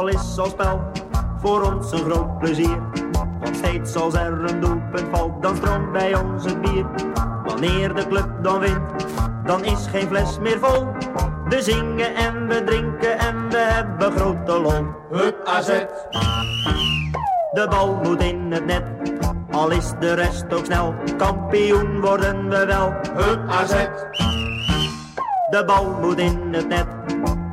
voetbal is als spel voor ons een groot plezier. Want steeds als er een doelpunt valt, dan stroomt bij ons het bier. Wanneer de club dan wint, dan is geen fles meer vol. We zingen en we drinken en we hebben grote lol. Hup AZ. De bal moet in het net, al is de rest ook snel. Kampioen worden we wel. Hup AZ. De bal moet in het net,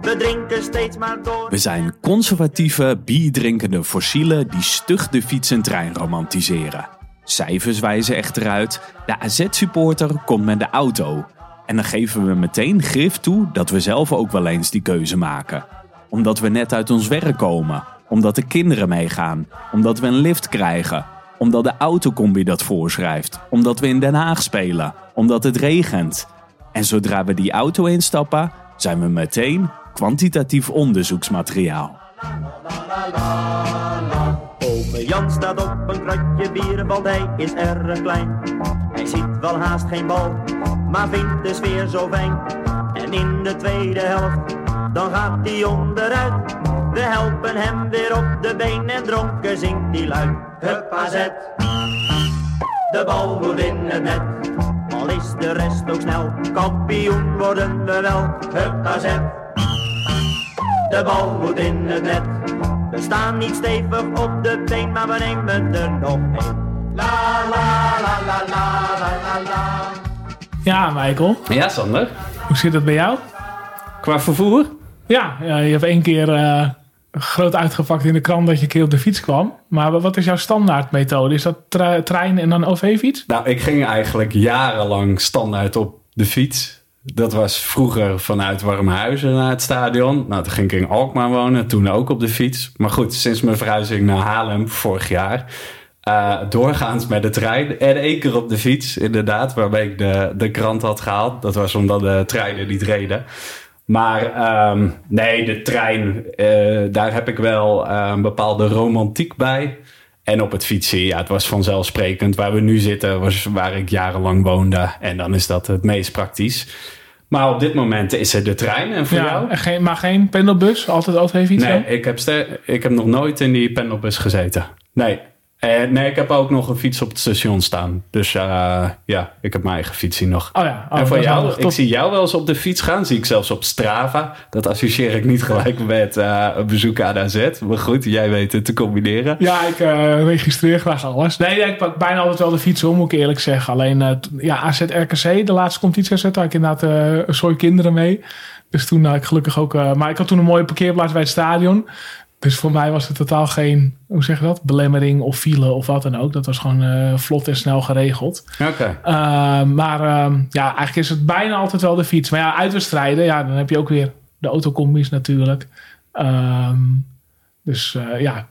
we drinken steeds maar door. We zijn conservatieve, bierdrinkende fossielen die stug de fiets en trein romantiseren. Cijfers wijzen echter uit, de AZ-supporter komt met de auto. En dan geven we meteen grif toe dat we zelf ook wel eens die keuze maken. Omdat we net uit ons werk komen, omdat de kinderen meegaan, omdat we een lift krijgen, omdat de autocombi dat voorschrijft, omdat we in Den Haag spelen, omdat het regent. En zodra we die auto instappen, zijn we meteen kwantitatief onderzoeksmateriaal. Ome Jan staat op een kratje bier, want hij is erg klein. Hij ziet wel haast geen bal, maar vindt de sfeer zo fijn. En in de tweede helft, dan gaat hij onderuit. We helpen hem weer op de been en dronken zingt hij luid. Hup AZ, de bal moet in het net. Al is de rest ook snel, kampioen worden we wel. Hup AZ, de bal moet in het net. We staan niet stevig op de been, maar we nemen er nog één. La la la la la la la la. Ja, Michael. Ja, Sander. Hoe zit het bij jou? Qua vervoer? Ja, ja je hebt één keer eh, groot uitgepakt in de krant dat je een keer op de fiets kwam. Maar wat is jouw standaardmethode? Is dat tre- trein en dan OV-fiets? Nou, ik ging eigenlijk jarenlang standaard op de fiets. Dat was vroeger vanuit Warmhuizen naar het stadion. Nou, toen ging ik in Alkmaar wonen, toen ook op de fiets. Maar goed, sinds mijn verhuizing naar Haarlem vorig jaar... eh, doorgaans met de trein en één keer op de fiets, inderdaad. Waarbij ik de, de krant had gehaald. Dat was omdat de treinen niet reden. Maar ehm, nee, de trein, eh, daar heb ik wel eh, een bepaalde romantiek bij. En op het fietsen, ja, het was vanzelfsprekend. Waar we nu zitten, was waar ik jarenlang woonde. En dan is dat het meest praktisch. Maar op dit moment is het de trein. En voor jou? en geen, maar geen pendelbus? Altijd OV-fiets? Nee, dan? ik heb, ster- ik heb nog nooit in die pendelbus gezeten. Nee. Eh, nee, ik heb ook nog een fiets op het station staan. Dus eh, ja, ik heb mijn eigen fiets hier nog. Oh ja, oh, en voor jou, ik zie jou wel eens op de fiets gaan. Zie ik zelfs op Strava. Dat associeer ik niet gelijk met eh, een bezoek aan AZ. Maar goed, jij weet het te combineren. Ja, ik registreer graag alles. Nee, ik pak bijna altijd wel de fiets om, moet ik eerlijk zeggen. Alleen, ja, AZ RKC, de laatste competitie AZ, had ik inderdaad een soort kinderen mee. Dus toen had ik gelukkig ook... maar ik had toen een mooie parkeerplaats bij het stadion. Dus voor mij was het totaal geen, hoe zeg je dat, belemmering of file of wat dan ook. Dat was gewoon eh, vlot en snel geregeld. Oké. Uh, maar uh, ja, eigenlijk is het bijna altijd wel de fiets. Maar ja, uitwedstrijden, ja, dan heb je ook weer de autocombi's natuurlijk. Um, dus uh, ja,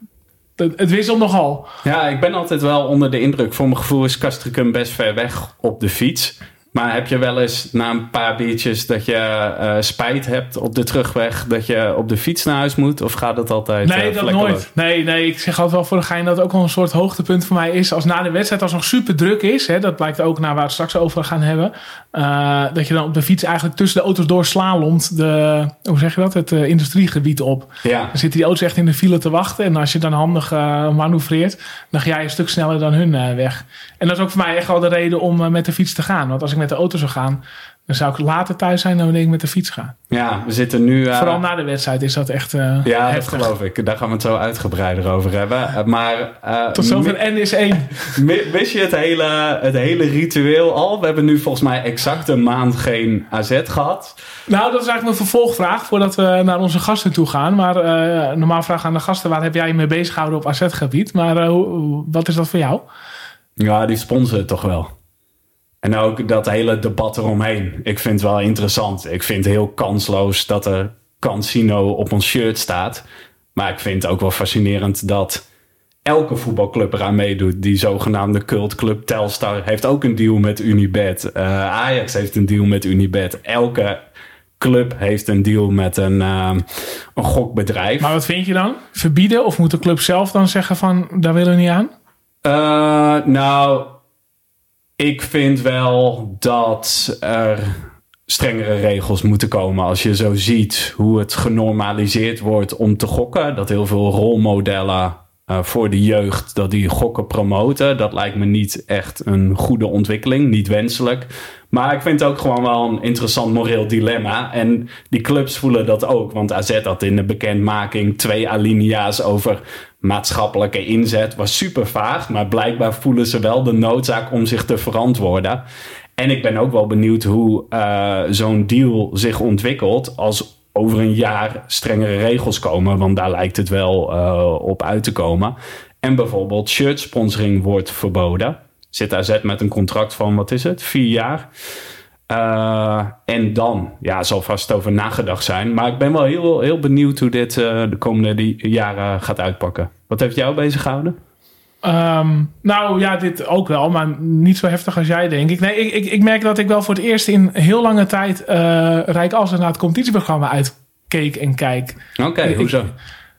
het, het, wisselt nogal. Ja, ik ben altijd wel onder de indruk. Voor mijn gevoel is Castricum best ver weg op de fiets. Maar heb je wel eens na een paar biertjes dat je uh, spijt hebt op de terugweg dat je op de fiets naar huis moet? Of gaat het altijd? Nee, uh, dat nooit. Nee, nee, ik zeg altijd wel voor de gein dat het ook wel een soort hoogtepunt voor mij is. Als na de wedstrijd, als het nog super druk is, hè, dat blijkt ook naar waar we het straks over gaan hebben. Uh, dat je dan op de fiets eigenlijk tussen de auto's door slalomt de, hoe zeg je dat, het industriegebied op. Ja. Dan zitten die auto's echt in de file te wachten. En als je dan handig manoeuvreert, dan ga je een stuk sneller dan hun weg. En dat is ook voor mij echt wel de reden om met de fiets te gaan. Want als ik met de auto zou gaan, dan zou ik later thuis zijn dan wanneer ik met de fiets ga. Ja, we zitten nu... Uh, Vooral na de wedstrijd is dat echt uh, Ja, heftig. dat geloof ik. Daar gaan we het zo uitgebreider over hebben. Uh, maar... Tot zover N is één. Wist je het hele, het hele ritueel al? We hebben nu volgens mij exact een maand geen AZ gehad. Nou, dat is eigenlijk mijn vervolgvraag voordat we naar onze gasten toe gaan. Maar normaal vraag aan de gasten, waar heb jij je mee bezig gehouden op AZ-gebied? Maar wat is dat voor jou? Ja, die sponsoren toch wel. En ook dat hele debat eromheen. Ik vind het wel interessant. Ik vind het heel kansloos dat er Cansino op ons shirt staat. Maar ik vind het ook wel fascinerend dat elke voetbalclub eraan meedoet. Die zogenaamde cultclub Telstar heeft ook een deal met Unibet. Uh, Ajax heeft een deal met Unibet. Elke club heeft een deal met een, uh, een gokbedrijf. Maar wat vind je dan? Verbieden? Of moet de club zelf dan zeggen van, daar willen we niet aan? Uh, nou, ik vind wel dat er strengere regels moeten komen. Als je zo ziet hoe het genormaliseerd wordt om te gokken. Dat heel veel rolmodellen uh, voor de jeugd, dat die gokken promoten. Dat lijkt me niet echt een goede ontwikkeling, niet wenselijk. Maar ik vind het ook gewoon wel een interessant moreel dilemma. En die clubs voelen dat ook. Want AZ had in de bekendmaking twee alinea's over maatschappelijke inzet. Was super vaag, maar blijkbaar voelen ze wel de noodzaak om zich te verantwoorden. En ik ben ook wel benieuwd hoe uh, zo'n deal zich ontwikkelt als over een jaar strengere regels komen. Want daar lijkt het wel uh, op uit te komen. En bijvoorbeeld shirt sponsoring wordt verboden. Zit AZ met een contract van, wat is het, vier jaar. Uh, en dan, ja, zal vast over nagedacht zijn. Maar ik ben wel heel, heel benieuwd hoe dit uh, de komende jaren gaat uitpakken. Wat heeft jou bezig gehouden? Um, nou ja, dit ook wel, maar niet zo heftig als jij, denk ik. Nee, ik, ik, ik merk dat ik wel voor het eerst in heel lange tijd uh, Rijk Alsen naar het competitieprogramma uitkeek en kijk. Oké, okay, hoezo?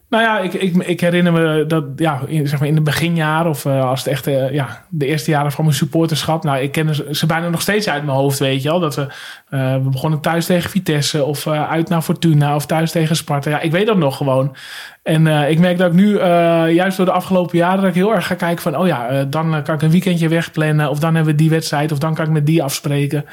Nou ja, ik, ik, ik herinner me dat ja, in, zeg maar in de beginjaren of uh, als het echt uh, ja, de eerste jaren van mijn supporterschap. Nou, ik ken ze, ze bijna nog steeds uit mijn hoofd, weet je wel. Dat we, uh, we begonnen thuis tegen Vitesse of uit naar Fortuna of thuis tegen Sparta. Ja, ik weet dat nog gewoon. En uh, ik merk dat ik nu, uh, juist door de afgelopen jaren, dat ik heel erg ga kijken van, oh ja, uh, dan kan ik een weekendje wegplannen. Of dan hebben we die wedstrijd. Of dan kan ik met die afspreken.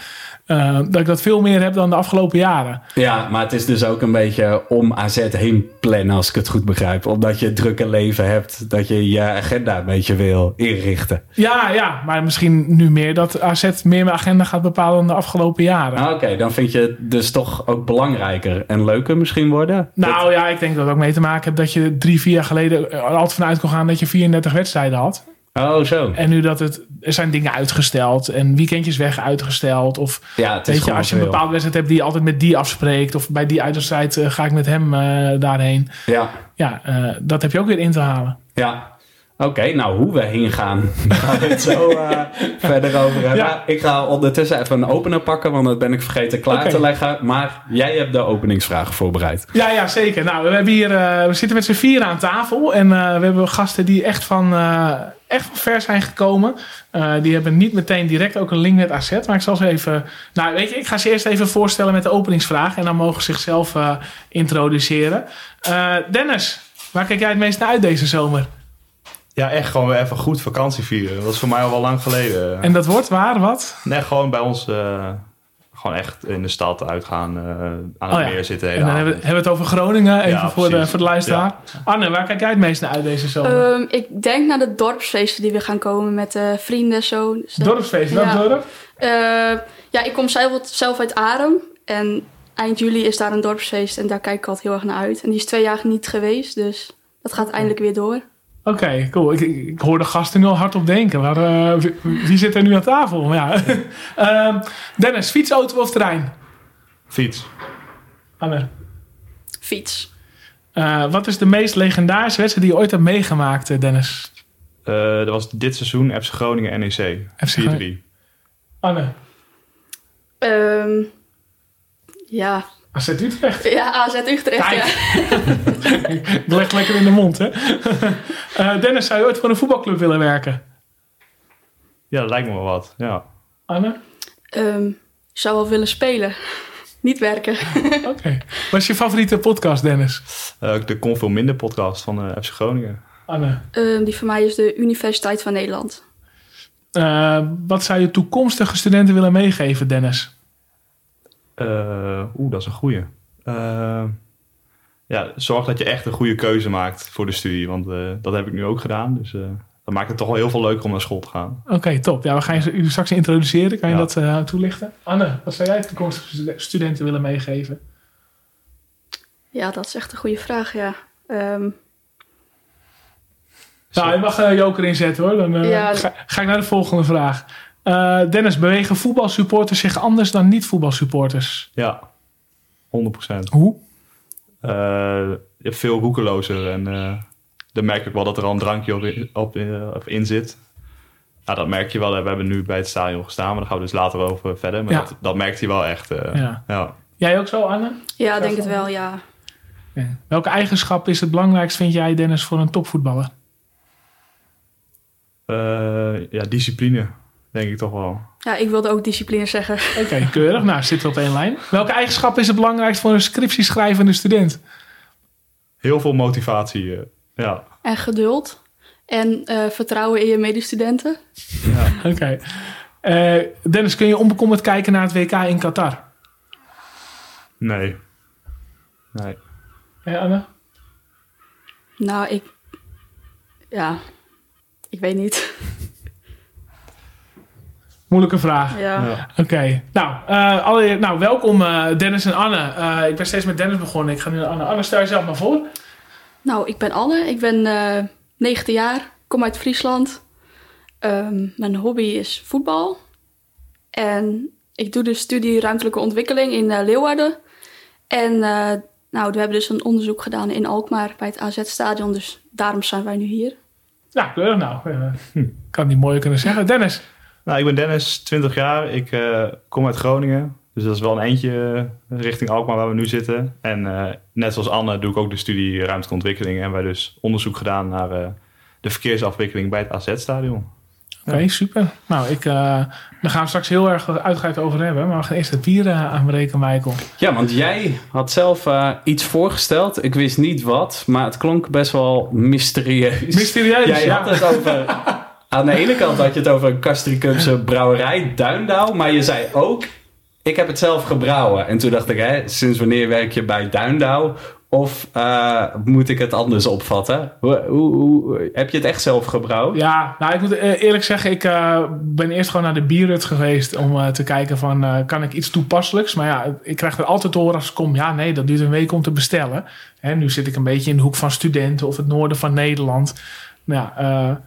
dat ik dat veel meer heb dan de afgelopen jaren. Ja, maar het is dus ook een beetje om AZ heen plannen, als ik het goed begrijp. Omdat je het drukke leven hebt, dat je je agenda een beetje wil inrichten. Ja, ja, maar misschien nu meer dat AZ meer mijn agenda gaat bepalen dan de afgelopen jaren. Ah, Oké, okay, dan vind je het dus toch ook belangrijker en leuker misschien worden? Nou dat... ja, ik denk dat het ook mee te maken heeft dat je drie, vier jaar geleden er altijd vanuit kon gaan dat je 34 wedstrijden had. Oh, zo. En nu dat het, er zijn dingen uitgesteld en weekendjes weg uitgesteld. Of ja, het weet je, als je een bepaalde wedstrijd hebt die je altijd met die afspreekt. Of bij die uitwedstrijd uh, ga ik met hem uh, daarheen. Ja. Ja, uh, dat heb je ook weer in te halen. Ja, Oké, okay, nou hoe we heen gaan, gaan we het zo uh, verder over hebben. Ja. Ik ga ondertussen even een opener pakken, want dat ben ik vergeten klaar okay. te leggen. Maar jij hebt de openingsvragen voorbereid. Ja, ja zeker. Nou, we, hebben hier, uh, we zitten met z'n vier aan tafel en uh, we hebben gasten die echt van, echt van ver zijn gekomen. die hebben niet meteen direct ook een link met AZ, maar ik zal ze even... Nou, weet je, ik ga ze eerst even voorstellen met de openingsvraag en dan mogen ze zichzelf introduceren. Dennis, waar kijk jij het meest naar uit deze zomer? Ja, echt gewoon weer even goed vakantie vieren. Dat was voor mij al wel lang geleden. En dat wordt waar, wat? Nee, gewoon bij ons... Uh, gewoon echt in de stad uitgaan, uh, aan het oh, meer zitten. En dan hebben we, hebben we het over Groningen, even ja, voor, de, voor de luisteraar. Ja. Anne, waar kijk jij het meest naar uit deze zomer? Um, ik denk naar de dorpsfeesten die we gaan komen met uh, vrienden. Zo. Dus dorpsfeest, welk ja. dorp? ja, ik kom zelf, zelf uit Arem. En eind juli is daar een dorpsfeest en daar kijk ik altijd heel erg naar uit. En die is twee jaar niet geweest, dus dat gaat eindelijk weer door. Oké, okay, cool. Ik, ik, ik, hoor de gasten nu al hard op denken. Maar uh, wie, wie, zit er nu aan tafel? Ja. uh, Dennis, fiets, auto of trein? Fiets. Anne? Fiets. Uh, wat is de meest legendarische wedstrijd die je ooit hebt meegemaakt, Dennis? dat was dit seizoen FC Groningen NEC. 4-3. Anne? Um, ja, AZ Utrecht. Ja, AZ Utrecht, Kijk. ja. Ik leg lekker in de mond, hè. Uh, Dennis, zou je ooit voor een voetbalclub willen werken? Ja, dat lijkt me wel wat, ja. Anne? Um, ik zou wel willen spelen. Niet werken. Oké. Okay. Wat is je favoriete podcast, Dennis? Uh, de Kon Veel Minder podcast van uh, FC Groningen. Anne? Um, die van mij is de Universiteit van Nederland. Uh, wat zou je toekomstige studenten willen meegeven, Dennis? Uh, Oeh, dat is een goeie. Uh, ja, zorg dat je echt een goede keuze maakt voor de studie. Want uh, dat heb ik nu ook gedaan. Dus dat maakt het toch wel heel veel leuker om naar school te gaan. Oké, okay, top. Ja, we gaan je straks introduceren. Kan je ja. dat toelichten? Anne, wat zou jij toekomstige studenten willen meegeven? Ja, dat is echt een goede vraag, ja. Um... Nou, je mag een joker inzetten hoor. Dan ja, ga, ga ik naar de volgende vraag. Uh, Dennis, bewegen voetbalsupporters zich anders dan niet-voetbalsupporters? Ja, 100%. Hoe? Uh, je hebt veel roekelozer en uh, dan merk ik wel dat er al een drankje op, in, op, op in zit. Nou, dat merk je wel. We hebben nu bij het stadion gestaan, maar daar gaan we dus later over verder. Maar ja. dat, dat merkt hij wel echt. Ja. ja. Jij ook zo, Anne? Ja, denk het wel, ja. Welke eigenschap is het belangrijkst, vind jij, Dennis, voor een topvoetballer? ja, discipline denk ik toch wel. Ja, ik wilde ook discipline zeggen. Oké, keurig. Nou, zitten we op één lijn. Welke eigenschap is het belangrijkst voor een scriptieschrijvende student? Heel veel motivatie. eh, ja. En geduld. En eh, vertrouwen in je medestudenten. Oké. Eh, Dennis, kun je onbekommerd kijken naar het WK in Qatar? Nee. Nee. Ja, Anne? Nou, ik... Ja, ik weet niet. Moeilijke vraag. Ja. Ja. Oké. Nou, eh, allereerst, nou, welkom eh, Dennis en Anne. Eh, ik ben steeds met Dennis begonnen. Ik ga nu naar Anne. Anne, stel jezelf maar voor. Nou, ik ben Anne. Ik ben eh 19 jaar. Kom uit Friesland. Ehm, mijn hobby is voetbal. En ik doe de studie ruimtelijke ontwikkeling in Leeuwarden. En eh, nou, we hebben dus een onderzoek gedaan in Alkmaar bij het AZ-stadion. Dus daarom zijn wij nu hier. Ja, keurig nou. Eh, ik had niet mooier kunnen zeggen. Dennis. Nou, ik ben Dennis, 20 jaar. Ik eh, kom uit Groningen. Dus dat is wel een eentje eh, richting Alkmaar waar we nu zitten. En eh, net zoals Anne doe ik ook de studie ruimtelijke ontwikkeling. En wij dus onderzoek gedaan naar eh, de verkeersafwikkeling bij het AZ-stadion. Oké, super. Nou, ik, eh, daar gaan we straks heel erg uitgebreid over hebben. Maar we gaan eerst het bier uh, aanbreken, Michael. Ja, want jij had zelf uh, iets voorgesteld. Ik wist niet wat, maar het klonk best wel mysterieus. Mysterieus, jij ja. had het over... Aan de ene kant had je het over een Castricumse brouwerij, Duindouw. Maar je zei ook, ik heb het zelf gebrouwen. En toen dacht ik, hè, sinds wanneer werk je bij Duindouw? Of uh, moet ik het anders opvatten? Hoe, hoe, hoe, heb je het echt zelf gebrouwen? Ja, nou ik moet eerlijk zeggen, ik uh, ben eerst gewoon naar de bierhut geweest om uh, te kijken van, kan ik iets toepasselijks? Maar ja, ik krijg er altijd te horen als ik kom, ja nee, dat duurt een week om te bestellen. Hè, nu zit ik een beetje in de hoek van studenten of het noorden van Nederland. Nou ja,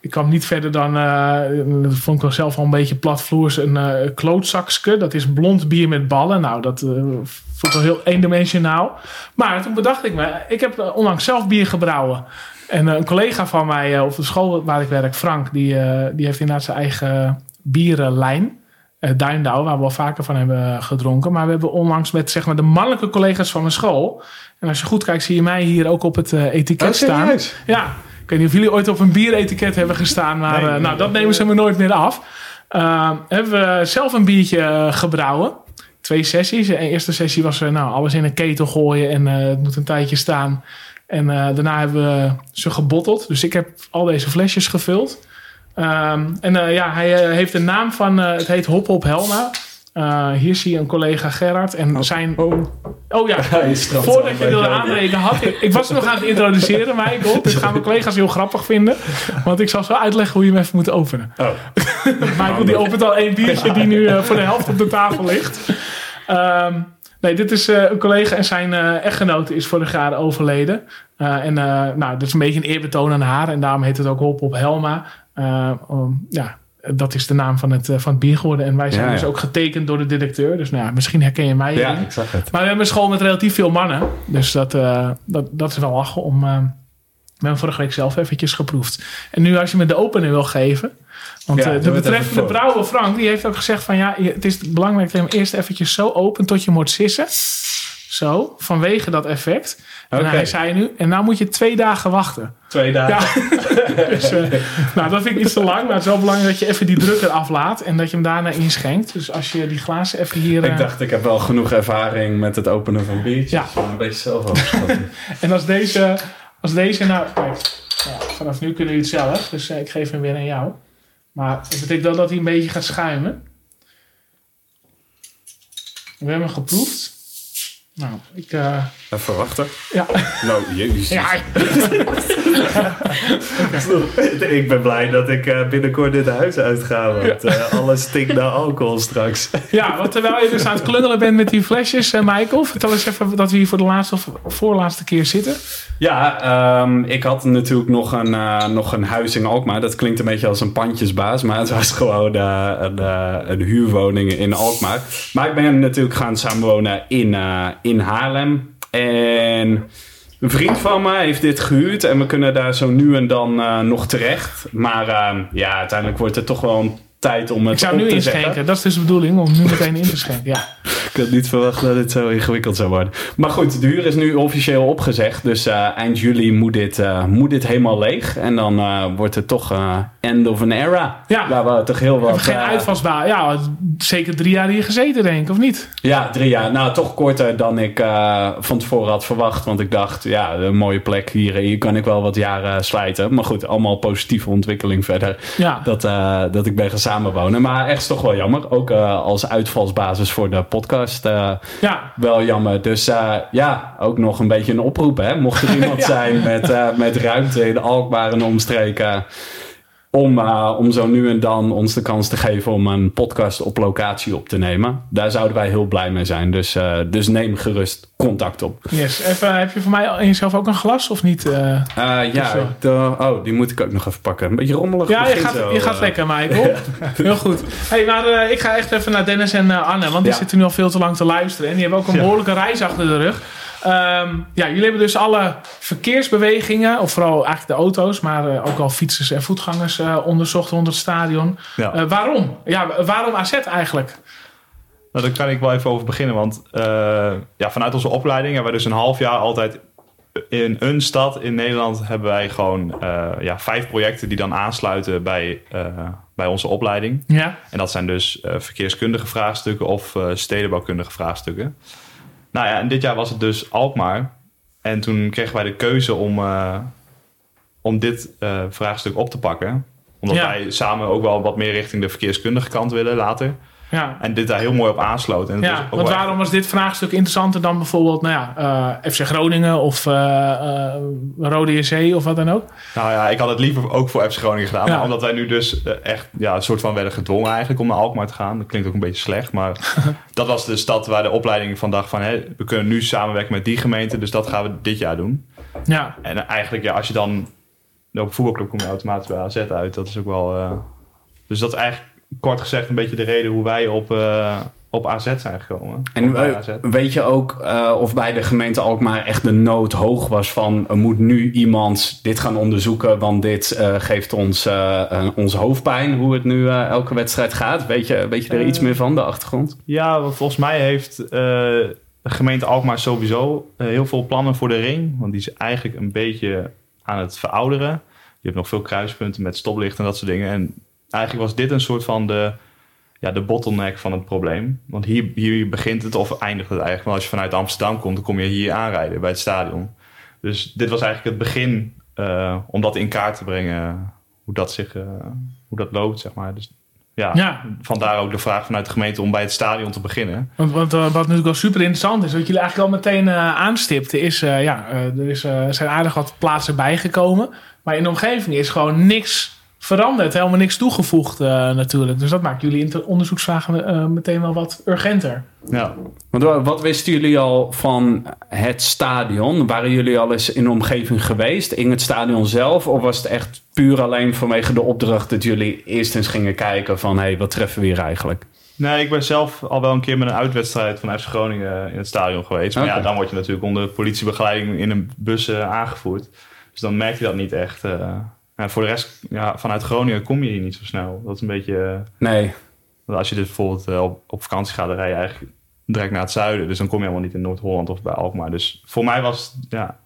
ik kwam niet verder dan, uh, dat vond ik wel zelf al een beetje platvloers, een uh, klootzakske. Dat is blond bier met ballen. Nou, dat uh, vond ik wel heel eendimensionaal. Maar toen bedacht ik me, ik heb onlangs zelf bier gebrouwen. En een collega van mij op de school waar ik werk, Frank, die, die heeft inderdaad zijn eigen bierenlijn. Duindouw, waar we wel vaker van hebben gedronken. Maar we hebben onlangs met zeg maar, de mannelijke collega's van mijn school. En als je goed kijkt, zie je mij hier ook op het etiket oh, staan. Ja, ik weet niet of jullie ooit op een bieretiket hebben gestaan, maar nee, nee, nou, dat nemen ze me nooit meer af. Uh, hebben we zelf een biertje gebrouwen. Twee sessies. De eerste sessie was nou, alles in een ketel gooien en uh, het moet een tijdje staan. En uh, daarna hebben we ze gebotteld. Dus ik heb al deze flesjes gevuld. Um, en ja, hij heeft de naam van, het heet Hop Hop Helma. Uh, hier zie je een collega Gerard en oh. zijn... Oh, oh ja, voordat je wilde aanrekenen had ik... Ik was nog aan het introduceren, Michael. Dit gaan mijn collega's heel grappig vinden. Want ik zal zo uitleggen hoe je hem even moet openen. Oh. Michael die opent al één biertje die nu uh, voor de helft op de tafel ligt. Um, nee, dit is uh, een collega en zijn echtgenote is vorig jaar overleden. en nou, dat is een beetje een eerbetoon aan haar. En daarom heet het ook Hop op Helma. Um, ja, dat is de naam van het, van het bier geworden. En wij zijn ja, ja. dus ook getekend door de directeur. Dus nou ja, misschien herken je mij Ja, ik zag het. Maar we hebben een school met relatief veel mannen. Dus dat, uh, dat, dat is wel lachen om... Uh, we hebben vorige week zelf eventjes geproefd. En nu als je me de opener wil geven... Want Ja, uh, de betreffende brouwer Frank... die heeft ook gezegd van... ja, het is belangrijk dat je hem eerst eventjes zo open... tot je moet sissen. Zo, vanwege dat effect. En hij zei nu... en nou moet je twee dagen wachten. Twee dagen. Ja. dus, eh, nou, dat vind ik iets te lang. Maar het is wel belangrijk dat je even die druk eraf laat. En dat je hem daarna inschenkt. Dus als je die glazen even hier... eh, Ik dacht, ik heb wel genoeg ervaring met het openen van biertjes. Ja. Maar een beetje zelf. En als deze, als deze nou... Kijk, vanaf nu kunnen jullie het zelf. Dus eh, ik geef hem weer aan jou. Maar het betekent wel dat hij een beetje gaat schuimen. We hebben hem geproefd. Nou, ik... eh, Even wachten. ja. Nou, jezus. ja, ik ben blij dat ik eh, binnenkort dit huis uitga. Want eh, alles stinkt naar alcohol straks. ja, want terwijl je dus aan het klungelen bent met die flesjes, eh, Michael. Vertel eens even dat we hier voor de laatste of voorlaatste keer zitten. Ja, ehm, ik had natuurlijk nog een, nog een huis in Alkmaar. Dat klinkt een beetje als een pandjesbaas. Maar het was gewoon een, eh, een huurwoning in Alkmaar. Maar ik ben natuurlijk gaan samenwonen in, eh, in Haarlem. En een vriend van me heeft dit gehuurd. En we kunnen daar zo nu en dan eh, nog terecht. Maar ehm, ja, uiteindelijk wordt het toch wel een tijd om het Ik zou nu inschenken. Dat is dus de bedoeling, om nu meteen in te schenken. Ja. Ik had niet verwacht dat het zo ingewikkeld zou worden. Maar goed, de huur is nu officieel opgezegd. Dus eh, eind juli moet dit, eh, moet dit helemaal leeg. En dan eh, wordt het toch end of an era. Ja. Waar we toch heel wat... Geen uitvalsbaar. Ja, zeker drie jaar hier gezeten, denk ik, of niet? Ja, drie jaar. Nou, toch korter dan ik van tevoren had verwacht. Want ik dacht, ja, een mooie plek hier. Hier kan ik wel wat jaren slijten. Maar goed, allemaal positieve ontwikkeling verder. Ja. Dat, dat ik ben gaan samenwonen. Maar echt is toch wel jammer. Ook als uitvalsbasis voor de podcast. Eh, Ja, wel jammer. Dus eh, ja, ook nog een beetje een oproep. Hè? Mocht er iemand Ja. zijn met, eh, met ruimte in Alkmaar en omstreken... Om, eh, om zo nu en dan ons de kans te geven om een podcast op locatie op te nemen. Daar zouden wij heel blij mee zijn. Dus, eh, dus neem gerust contact op. yes. Even, heb je voor mij jezelf ook een glas, of niet? eh? Ja, de- oh, die moet ik ook nog even pakken. Een beetje rommelig. Ja, je gaat, zo, je gaat lekker, Michael. Heel goed. Hey, maar ik ga echt even naar Dennis en Anne, want die Ja. zitten nu al veel te lang te luisteren. En die hebben ook een Ja. behoorlijke reis achter de rug. Ehm, ja, jullie hebben dus alle verkeersbewegingen, of vooral eigenlijk de auto's, maar eh, ook al fietsers en voetgangers eh, onderzocht rond het stadion. Ja. Eh, waarom? Ja, waarom AZ eigenlijk? Nou, daar kan ik wel even over beginnen. Want ja, vanuit onze opleiding hebben wij dus een half jaar altijd in een stad in Nederland hebben wij gewoon ja, vijf projecten die dan aansluiten bij, bij onze opleiding. Ja, En dat zijn dus verkeerskundige vraagstukken of stedenbouwkundige vraagstukken. Nou ja, en dit jaar was het dus Alkmaar. En toen kregen wij de keuze om, eh, om dit eh, vraagstuk op te pakken. Omdat Ja. wij samen ook wel wat meer richting de verkeerskundige kant willen later. Ja. En dit daar heel mooi op aansloot. En Ja, want echt- waarom was dit vraagstuk interessanter dan bijvoorbeeld nou ja, eh, FC Groningen of eh, Rode JC of wat dan ook? Nou ja, ik had het liever ook voor FC Groningen gedaan. Ja. Maar omdat wij nu dus echt ja, een soort van werden gedwongen eigenlijk om naar Alkmaar te gaan. Dat klinkt ook een beetje slecht. Maar dat was de stad waar de opleiding van dacht van... Hé, we kunnen nu samenwerken met die gemeente. Dus dat gaan we dit jaar doen. Ja, En eigenlijk, ja, als je dan op een voetbalclub kom je automatisch bij AZ uit. Dat is ook wel... dus dat is eigenlijk kort gezegd een beetje de reden hoe wij op, eh, op AZ zijn gekomen. En eh, AZ. weet je ook eh, of bij de gemeente Alkmaar echt de nood hoog was van... er moet nu iemand dit gaan onderzoeken, want dit geeft ons, ons hoofdpijn... hoe het nu elke wedstrijd gaat. Weet je, weet je er iets meer van, de achtergrond? Ja, volgens mij heeft de gemeente Alkmaar sowieso heel veel plannen voor de ring. Want die is eigenlijk een beetje aan het verouderen. Je hebt nog veel kruispunten met stoplichten en dat soort dingen. En eigenlijk was dit een soort van de, ja, de bottleneck van het probleem. Want hier, hier begint het of eindigt het eigenlijk. Want als je vanuit Amsterdam komt, dan kom je hier aanrijden bij het stadion. Dus dit was eigenlijk het begin eh, om dat in kaart te brengen. Hoe dat, zich, eh, hoe dat loopt, zeg maar. Dus ja, Ja. vandaar ook de vraag vanuit de gemeente om bij het stadion te beginnen. want, want eh, wat natuurlijk wel super interessant is, wat jullie eigenlijk al meteen eh, aanstipten, is uh, ja, uh, er is, uh, zijn aardig wat plaatsen bijgekomen. Maar in de omgeving is gewoon niks veranderd, helemaal niks toegevoegd uh, natuurlijk. Dus dat maakt jullie onderzoeksvragen uh, meteen wel wat urgenter. Ja. Want wat wisten jullie al van het stadion? Waren jullie al eens in de omgeving geweest, in het stadion zelf? Of was het echt puur alleen vanwege de opdracht dat jullie eerst eens gingen kijken van... hé, hey, wat treffen we hier eigenlijk? Nee, ik ben zelf al wel een keer met een uitwedstrijd van FC Groningen in het stadion geweest. Maar okay. ja, dan word je natuurlijk onder politiebegeleiding in een bus uh, aangevoerd. Dus dan merk je dat niet echt. Ja, voor de rest, ja, vanuit Groningen kom je hier niet zo snel. Dat is een beetje... Uh, nee. Als je dus bijvoorbeeld uh, op, op vakantie gaat, dan rij je eigenlijk direct naar het zuiden. Dus dan kom je helemaal niet in Noord-Holland of bij Alkmaar. Dus voor mij was ja,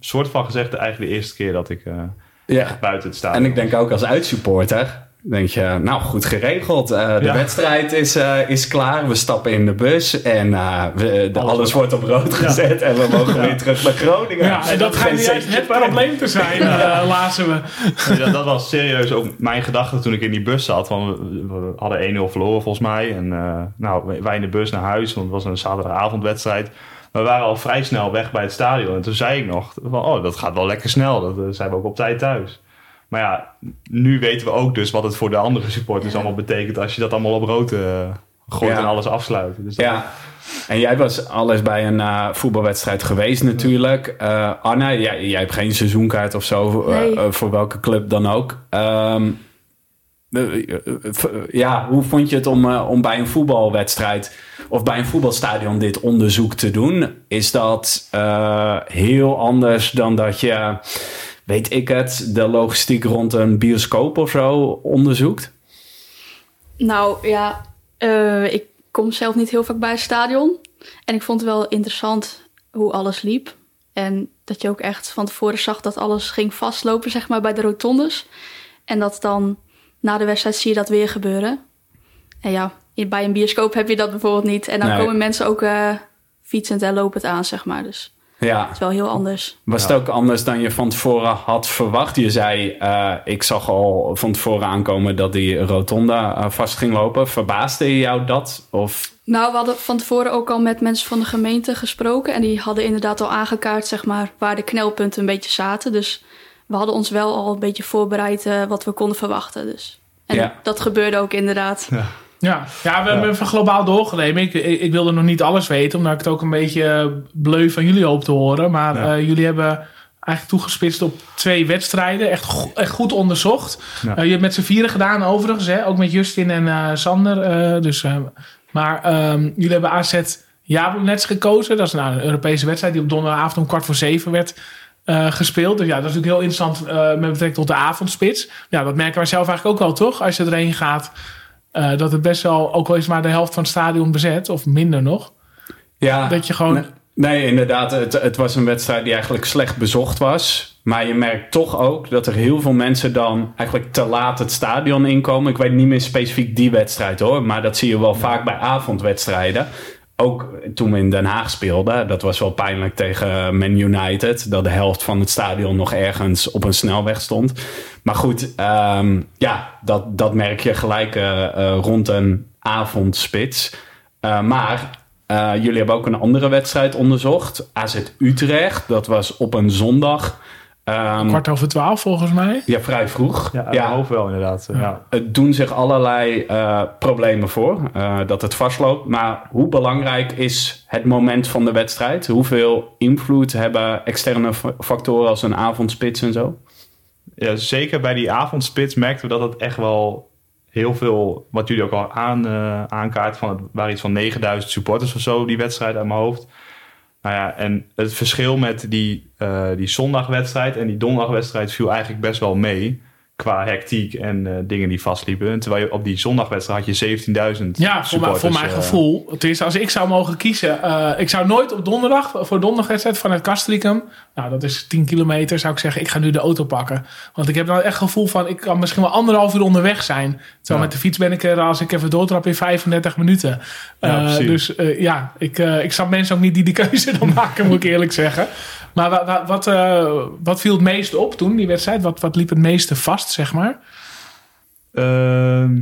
soort van gezegd eigenlijk de eerste keer dat ik uh, ja. buiten het stadion En ik denk ook als uitsupporter denk je, nou goed geregeld. Uh, de ja. wedstrijd is, uh, is klaar. We stappen in de bus en uh, we, de, alles, alles, wordt op rood gezet. Ja. En we mogen ja. weer terug naar Groningen. Ja, en dat gaat juist het probleem te zijn, uh, lazen we. dat, dat, was serieus ook mijn gedachte toen ik in die bus zat. Want we, we hadden 1-0 verloren volgens mij. En nou, wij in de bus naar huis, want het was een zaterdagavondwedstrijd. We waren al vrij snel weg bij het stadion. En toen zei ik nog, van, oh, dat gaat wel lekker snel. Dat zijn we ook op tijd thuis. Maar ja, nu weten we ook dus wat het voor de andere supporters ja. allemaal betekent als je dat allemaal op rood uh, gooit ja. en alles afsluit. Dus ja. En jij was alles bij een uh, voetbalwedstrijd geweest natuurlijk. Uh, Anna, jij, jij, hebt geen seizoenkaart of zo nee. voor welke club dan ook. Um, ja, hoe vond je het om, om bij een voetbalwedstrijd of bij een voetbalstadion dit onderzoek te doen? Is dat heel anders dan dat je weet ik het, de logistiek rond een bioscoop of zo onderzoekt? Nou ja, uh, ik kom zelf niet heel vaak bij het stadion. En ik vond het wel interessant hoe alles liep. En dat je ook echt van tevoren zag dat alles ging vastlopen, zeg maar, bij de rotondes. En dat dan na de wedstrijd zie je dat weer gebeuren. En ja, bij een bioscoop heb je dat bijvoorbeeld niet. En dan Nee. komen mensen ook eh, fietsend en lopend aan, zeg maar. Dus Ja. het is wel heel anders. Was het ook anders dan je van tevoren had verwacht? Je zei, eh, ik zag al van tevoren aankomen dat die rotonde eh, vast ging lopen. Verbaasde jou dat? Of Nou, we hadden van tevoren ook al met mensen van de gemeente gesproken. En die hadden inderdaad al aangekaart, zeg maar, waar de knelpunten een beetje zaten. Dus we hadden ons wel al een beetje voorbereid eh, wat we konden verwachten. Dus. En Ja. dat gebeurde ook inderdaad. Ja, ja we hebben even globaal doorgelemen. Ik, ik, ik wilde nog niet alles weten, omdat ik het ook een beetje eh, bleu van jullie hoop te horen. Maar Ja. eh, jullie hebben eigenlijk toegespitst op twee wedstrijden. Echt, go- echt goed onderzocht. Ja. Eh, je hebt met z'n vieren gedaan overigens, hè? ook met Justin en Sander. dus, maar ehm, jullie hebben AZ Jablonets gekozen. Dat is nou een Europese wedstrijd die op donderdagavond om kwart voor zeven werd gespeeld. Dus ja, dat is natuurlijk heel interessant met betrekking tot de avondspits. Ja, dat merken wij zelf eigenlijk ook wel, toch? Als je erheen gaat, eh, dat het best wel, ook al is maar de helft van het stadion bezet, of minder nog, ja, dat je gewoon... Nee, nee, inderdaad. Het, het was een wedstrijd die eigenlijk slecht bezocht was. Maar je merkt toch ook dat er heel veel mensen dan eigenlijk te laat het stadion inkomen. Ik weet niet meer specifiek die wedstrijd hoor. Maar dat zie je wel vaak bij avondwedstrijden. Ook toen we in Den Haag speelden. Dat was wel pijnlijk tegen Man United. Dat de helft van het stadion nog ergens op een snelweg stond. Maar goed, ehm, ja, dat, dat merk je gelijk eh, eh, rond een avondspits. Eh, maar jullie hebben ook een andere wedstrijd onderzocht. AZ Utrecht. Dat was op een zondag. Ehm, kwart over twaalf volgens mij. ja, vrij vroeg. Ja, hoofd wel inderdaad. Ja. Het doen zich allerlei eh, problemen voor. eh, dat het vastloopt. Maar hoe belangrijk is het moment van de wedstrijd? Hoeveel invloed hebben externe fa- factoren als een avondspits en zo? Ja, zeker bij die avondspits merkten we dat het echt wel heel veel, wat jullie ook al aan, eh aankaart, van het waren iets van 9000 supporters of zo, die wedstrijd uit mijn hoofd. Nou ja, en het verschil met die, eh, die zondagwedstrijd en die donderdagwedstrijd viel eigenlijk best wel mee. Qua hectiek en eh, dingen die vastliepen. En terwijl je op die zondagwedstrijd had je 17.000 Ja, voor, mijn- voor supporters, mijn eh, gevoel. Tenminste, als ik zou mogen kiezen. eh, ik zou nooit op donderdag, voor donderdagwedstrijd vanuit Castricum. Nou, dat is 10 kilometer. Zou ik zeggen, ik ga nu de auto pakken. Want ik heb nou echt het gevoel van, ik kan misschien wel anderhalf uur onderweg zijn. Terwijl Ja. met de fiets ben ik er, als ik even doortrap, in 35 minuten. Ja, dus ja, ik, ik snap mensen ook niet die die keuze dan maken, moet ik eerlijk zeggen. Maar wa- wa- wat, eh, wat viel het meest op toen, die wedstrijd? Wat, wat liep het meeste vast, zeg maar? Ehm,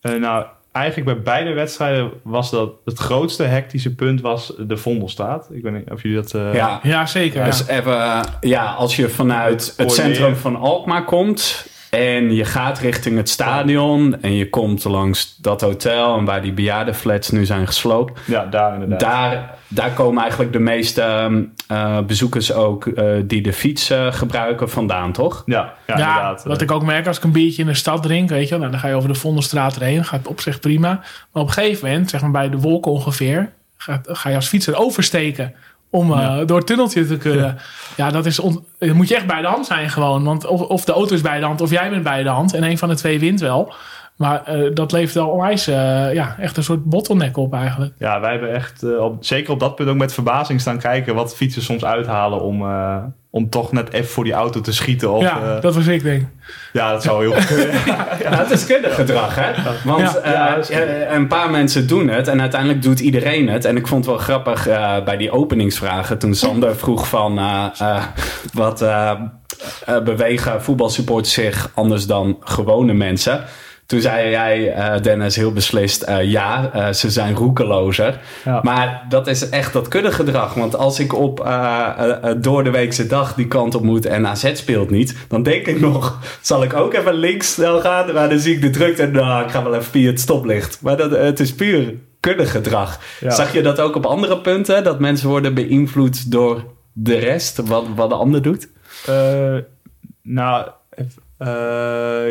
eh, nou, eigenlijk bij beide wedstrijden was dat het grootste hectische punt was de Vondelstraat. Ik weet niet of jullie dat... eh, ja. Ja, zeker. Dus ja. even, ja, als je vanuit het centrum van Alkmaar komt en je gaat richting het stadion en je komt langs dat hotel en waar die bejaardenflats nu zijn gesloopt, Ja, daar inderdaad. daar, daar komen eigenlijk de meeste ehm, eh, bezoekers ook eh, die de fiets eh, gebruiken vandaan, toch? Ja, ja, Ja, inderdaad. wat ik ook merk als ik een biertje in de stad drink, weet je, wel, nou, dan ga je over de Vondelstraat erheen, gaat op zich prima. Maar op een gegeven moment, zeg maar bij de wolken ongeveer, ga, ga je als fietser oversteken om eh, door het tunneltje te kunnen. Ja, dat is on- moet je echt bij de hand zijn gewoon, want of, of de auto is bij de hand of jij bent bij de hand en een van de twee wint wel. Maar eh, dat levert wel onwijs, eh, ja, echt een soort bottleneck op eigenlijk. Ja, wij hebben echt, eh, op, zeker op dat punt ook met verbazing staan kijken wat fietsers soms uithalen om, eh, om toch net even voor die auto te schieten. Of, ja, dat was ik denk. ja, dat zou heel goed kunnen. Ja, het is kindergedrag, hè? Want Ja. een paar mensen doen het en uiteindelijk doet iedereen het. En ik vond het wel grappig eh, bij die openingsvragen toen Sander vroeg van wat bewegen voetbalsupporters zich anders dan gewone mensen. Toen zei jij, eh, Dennis, heel beslist, eh, ja, eh, ze zijn roekelozer. Ja. Maar dat is echt dat kuddegedrag. Want als ik op door de weekse dag die kant op moet en AZ speelt niet, dan denk ik nog, zal ik ook even links snel gaan? Maar dan zie ik de drukte en nou, ik ga wel even via het stoplicht. Maar dat, het is puur kuddegedrag. Ja. Zag je dat ook op andere punten? Dat mensen worden beïnvloed door de rest, wat, wat de ander doet? Nou,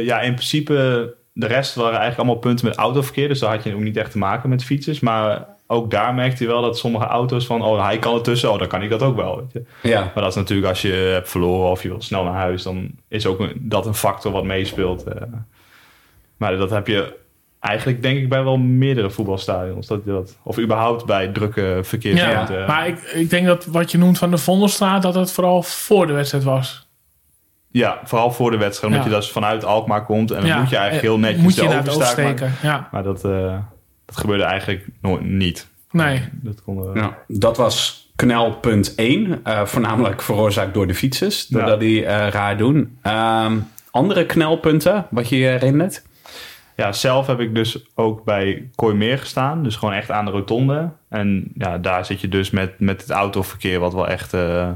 ja, in principe, de rest waren eigenlijk allemaal punten met autoverkeer. Dus daar had je ook niet echt te maken met fietsers. Maar ook daar merkte je wel dat sommige auto's van, oh, hij kan ertussen, oh, dan kan ik dat ook wel. Weet je. Ja. Maar dat is natuurlijk als je hebt verloren of je wil snel naar huis, dan is ook een- dat een factor wat meespeelt. eh. Maar dat heb je Eigenlijk denk ik bij wel meerdere voetbalstadions. Dat, dat, of überhaupt bij drukke verkeersruimte. Ja, maar ik, ik denk dat wat je noemt van de Vondelstraat, dat het vooral voor de wedstrijd was. Ja, vooral voor de wedstrijd. Omdat Ja. je dus vanuit Alkmaar komt. En dan Ja, moet je eigenlijk heel netjes Moet je de oversteken. Ja, Maar dat, eh, dat gebeurde eigenlijk nooit niet. nee. Dat kon, eh, Nou, dat was knelpunt 1. eh, voornamelijk veroorzaakt door de fietsers. Doordat die eh, raar doen. Ehm, andere knelpunten, wat je je herinnert? Ja, zelf heb ik dus ook bij Kooimeer gestaan. Dus gewoon echt aan de rotonde. En ja, daar zit je dus met, met het autoverkeer... wat wel echt... eh,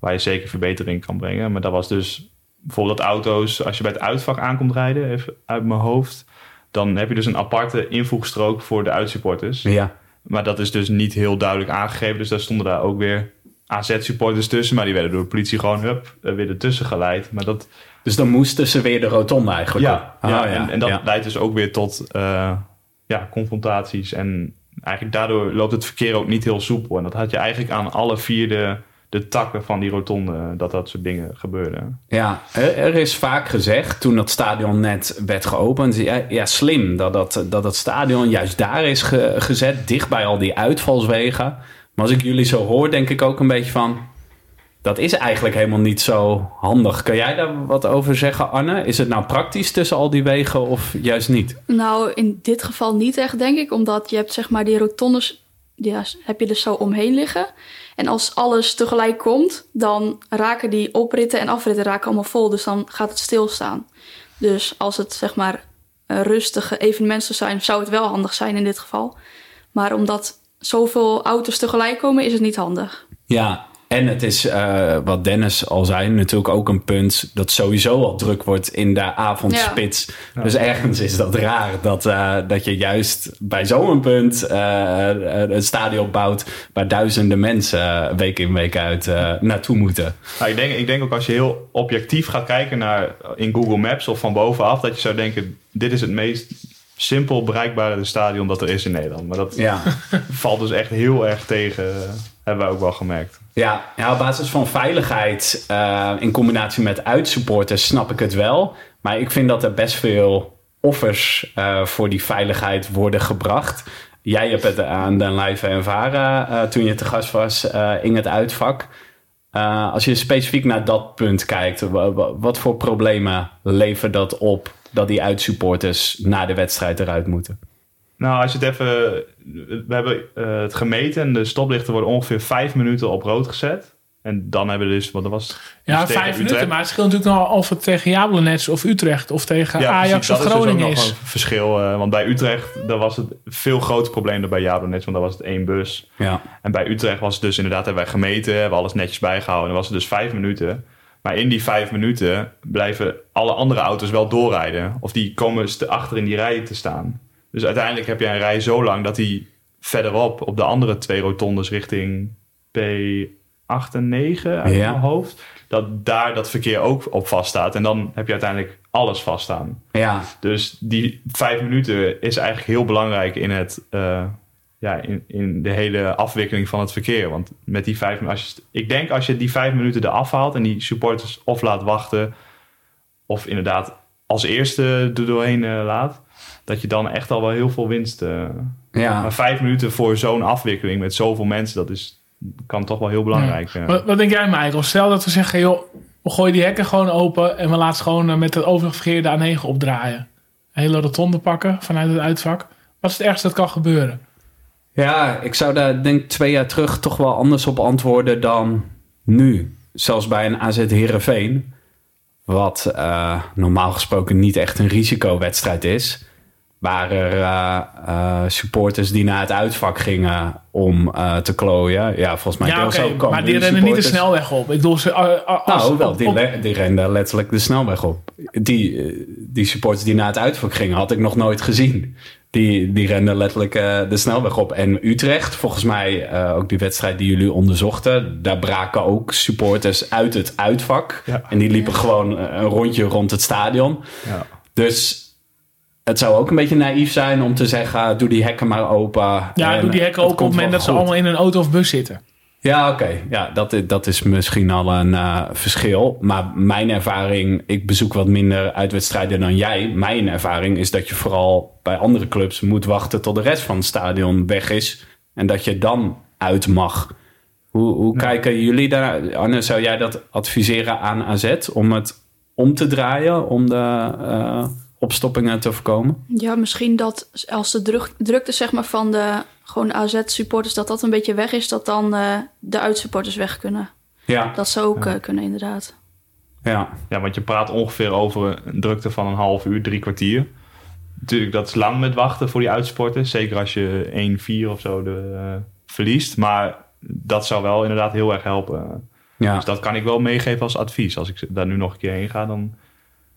waar je zeker verbetering kan brengen. Maar dat was dus bijvoorbeeld auto's... als je bij het uitvak aankomt rijden, even uit mijn hoofd... dan heb je dus een aparte invoegstrook voor de uitsupporters. Ja. Maar dat is dus niet heel duidelijk aangegeven. Dus daar stonden daar ook weer AZ-supporters tussen. Maar die werden door de politie gewoon hup, er weer ertussen geleid. Maar dat, Dus dan moesten ze weer de rotonde eigenlijk ja, op. ja, Ah, En, en dat ja. leidt dus ook weer tot eh, ja, confrontaties. En eigenlijk daardoor loopt het verkeer ook niet heel soepel. En dat had je eigenlijk aan alle vier de, de takken van die rotonde... dat dat soort dingen gebeurden. Ja, er is vaak gezegd toen dat stadion net werd geopend. Ja, ja slim dat, dat, dat het stadion juist daar is ge- gezet, dicht bij al die uitvalswegen. Maar als ik jullie zo hoor, denk ik ook een beetje van. Dat is eigenlijk helemaal niet zo handig. Kan jij daar wat over zeggen, Anne? Is het nou praktisch tussen al die wegen of juist niet? Nou, in dit geval niet echt, denk ik. Omdat je hebt zeg maar die rotondes, ja, heb je er zo omheen liggen. En als alles tegelijk komt, dan raken die opritten en afritten raken allemaal vol. Dus dan gaat het stilstaan. Dus als het zeg maar een rustige evenement zou zijn, zou het wel handig zijn in dit geval. Maar omdat zoveel auto's tegelijk komen, is het niet handig. Ja, en het is, eh, wat Dennis al zei, natuurlijk ook een punt dat sowieso al druk wordt in de avondspits. Dus ergens is dat raar dat, eh, dat je juist bij zo'n punt eh, een stadion bouwt waar duizenden mensen week in week uit naartoe moeten. Nou, ik, denk, ik denk ook als je heel objectief gaat kijken naar in Google Maps of van bovenaf... dat je zou denken, dit is het meest simpel bereikbare stadion dat er is in Nederland. Maar dat Ja. valt dus echt heel erg tegen, eh, hebben wij ook wel gemerkt. Ja, ja, op basis van veiligheid eh, in combinatie met uitsupporters snap ik het wel. Maar ik vind dat er best veel offers eh, voor die veiligheid worden gebracht. Jij hebt het aan den lijve ervaren eh, toen je te gast was in het uitvak. Als je specifiek naar dat punt kijkt, wa- wa- wat voor problemen levert dat op dat die uitsupporters na de wedstrijd eruit moeten? Nou, als je het even... We hebben eh, het gemeten en de stoplichten worden ongeveer vijf minuten op rood gezet. En dan hebben we dus, wat dat was... Ja, dus vijf Utrecht. minuten. Maar het scheelt natuurlijk nog of het tegen Jablonets of Utrecht of tegen Ja, Ajax precies, of dat is dus Groningen ook is. nog een verschil. eh, want bij Utrecht daar was het een veel groter probleem dan bij Jablonets. Want daar was het één bus. Ja. En bij Utrecht was het dus inderdaad, hebben wij gemeten, hebben alles netjes bijgehouden. En dan was het dus vijf minuten. Maar in die vijf minuten blijven alle andere auto's wel doorrijden. Of die komen achter in die rij te staan. Dus uiteindelijk heb je een rij zo lang dat die verderop op de andere twee rotondes richting P8 en 9 uit Ja. mijn hoofd. Dat daar dat verkeer ook op vaststaat. En dan heb je uiteindelijk alles vaststaan. Ja, Dus die vijf minuten is eigenlijk heel belangrijk in, het, eh, ja, in, in de hele afwikkeling van het verkeer. Want met die vijf als je, ik denk als je die vijf minuten eraf haalt en die supporters of laat wachten, of inderdaad als eerste er doorheen eh, laat, dat je dan echt al wel heel veel winst. eh ja. Maar vijf minuten voor zo'n afwikkeling met zoveel mensen, dat is, kan toch wel heel belangrijk. eh. Wat, wat denk jij, Michael? Stel dat we zeggen, joh, we gooien die hekken gewoon open en we laten gewoon met het overige verkeer de A9 opdraaien. Een hele rotonde pakken vanuit het uitvak. Wat is het ergste dat kan gebeuren? Ja, ik zou daar denk ik twee jaar terug toch wel anders op antwoorden dan nu. Zelfs bij een AZ Heerenveen. Wat eh, normaal gesproken niet echt een risicowedstrijd is. Waren er eh, eh, supporters die naar het uitvak gingen om te klooien. Ja, volgens mij ja, deels oké, ook maar die rennen niet de snelweg op. Ik bedoel, ze, als, Nou, wel, die, op- die renden letterlijk de snelweg op. Die, die supporters die naar het uitvak gingen, had ik nog nooit gezien. Die, die renden letterlijk eh, de snelweg op. En Utrecht, volgens mij eh, ook die wedstrijd die jullie onderzochten, daar braken ook supporters uit het uitvak. Ja. En die liepen gewoon eh, een rondje rond het stadion. ja. Dus het zou ook een beetje naïef zijn om te zeggen, doe die hekken maar open. ja, En doe die hekken open op het moment dat ze allemaal in een auto of bus zitten. Ja, oké. Ja, dat, dat is misschien al een eh, verschil. Maar mijn ervaring, ik bezoek wat minder uitwedstrijden dan jij. Mijn ervaring is dat je vooral bij andere clubs moet wachten tot de rest van het stadion weg is. En dat je dan uit mag. Hoe, hoe kijken jullie daar? Anne, zou jij dat adviseren aan AZ om het om te draaien, om de eh, opstoppingen te voorkomen? Ja, misschien dat als de druk, drukte zeg maar, van de gewoon AZ-supporters... dat dat een beetje weg is, dat dan eh, de uitsupporters weg kunnen. Ja, Dat zou ook eh, kunnen, inderdaad. ja. Ja, want je praat ongeveer over een drukte van een half uur, drie kwartier. Natuurlijk, dat is lang met wachten voor die uitsporters. Zeker als je 1-4 of zo de, eh, verliest. Maar dat zou wel inderdaad heel erg helpen. ja. Dus dat kan ik wel meegeven als advies. Als ik daar nu nog een keer heen ga, dan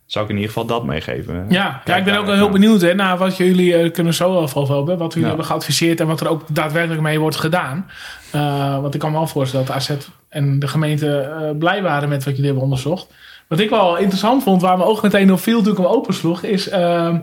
zou ik in ieder geval dat meegeven. Ja, ja Kijk ik ben ook heel benieuwd hè, naar wat jullie eh, kunnen zo wel over hebben. Wat jullie Ja. hebben geadviseerd en wat er ook daadwerkelijk mee wordt gedaan. Eh, want ik kan me wel voorstellen dat AZ en de gemeente eh, blij waren met wat jullie hebben onderzocht. Wat ik wel interessant vond, waar mijn oog meteen op viel toen ik hem opensloeg, is ehm,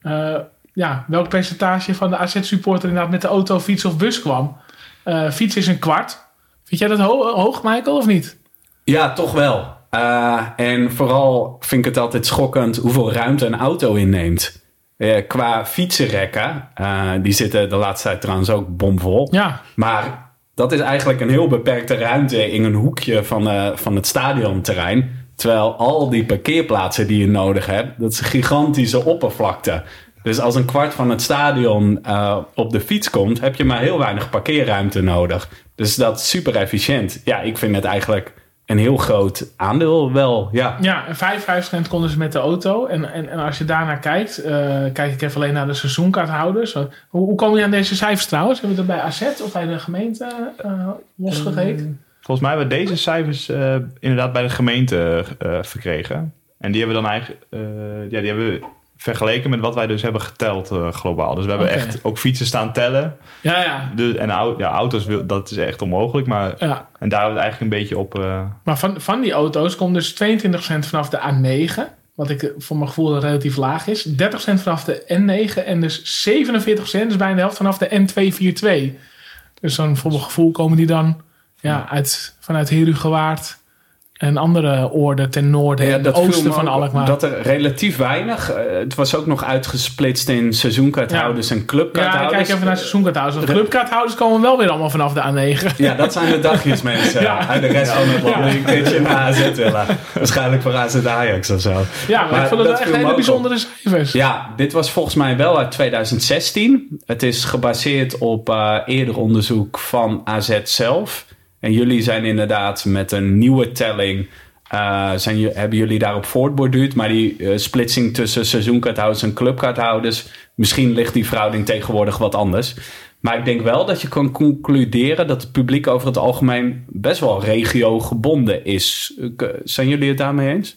eh, ja, welk percentage van de AZ-supporter inderdaad met de auto, fiets of bus kwam. Eh fiets is een kwart. Vind jij dat ho- hoog, Michael, of niet? Ja, toch wel. Eh, en vooral vind ik het altijd schokkend hoeveel ruimte een auto inneemt. Eh, qua fietsenrekken, eh, die zitten de laatste tijd trouwens ook bomvol. Ja, Maar dat is eigenlijk een heel beperkte ruimte in een hoekje van, van het stadionterrein. Terwijl al die parkeerplaatsen die je nodig hebt, dat is een gigantische oppervlakte. Dus als een kwart van het stadion op de fiets komt, heb je maar heel weinig parkeerruimte nodig. Dus dat is super efficiënt. Ja, ik vind het eigenlijk een heel groot aandeel wel. Ja, Ja, en 55% konden ze met de auto. En, en, en als je daarnaar kijkt, eh, kijk ik even alleen naar de seizoenkaarthouders. Hoe, hoe komen je aan deze cijfers trouwens? Hebben we dat bij AZ of bij de gemeente eh losgekeken? Volgens mij hebben we deze cijfers eh, inderdaad bij de gemeente eh, verkregen. En die hebben we dan eigenlijk eh, ja, die hebben we vergeleken met wat wij dus hebben geteld eh, globaal. Dus we hebben echt ook fietsen staan tellen. ja, ja. En ja, auto's, wil- dat is echt onmogelijk. Maar, ja. en daar hebben we het eigenlijk een beetje op... eh, Maar van, van die auto's komt dus 22% vanaf de A9. Wat ik eh, voor mijn gevoel relatief laag is. 30% vanaf de N9. En dus 47%, dus bijna de helft vanaf de N242. Dus dan voor mijn gevoel komen die dan ja, uit, vanuit Herugewaard. En andere oorden ten noorden Ja, en dat viel oosten van Alkmaar. Dat er relatief weinig. eh, het was ook nog uitgesplitst in seizoenkaarthouders en Ja, ik clubkaarthouders. kijk even naar seizoenkaarthouders. Want clubkaarthouders komen wel weer allemaal vanaf de A9. Ja, dat zijn de dagjesmensen Ja. uit de rest van het land een keertje naar AZ willen. Waarschijnlijk voor AZ Ajax of zo. Ja, maar, Maar ik vond het echt hele bijzondere cijfers. Ja, dit was volgens mij wel uit 2016. Het is gebaseerd op eh, eerder onderzoek van AZ zelf. En jullie zijn inderdaad met een nieuwe telling... eh, zijn, hebben jullie daarop voortborduurd. Maar die eh, splitsing tussen seizoenkaarthouders en clubkaarthouders... misschien ligt die verhouding tegenwoordig wat anders. Maar ik denk wel dat je kan concluderen... dat het publiek over het algemeen best wel regio-gebonden is. Zijn jullie het daarmee eens?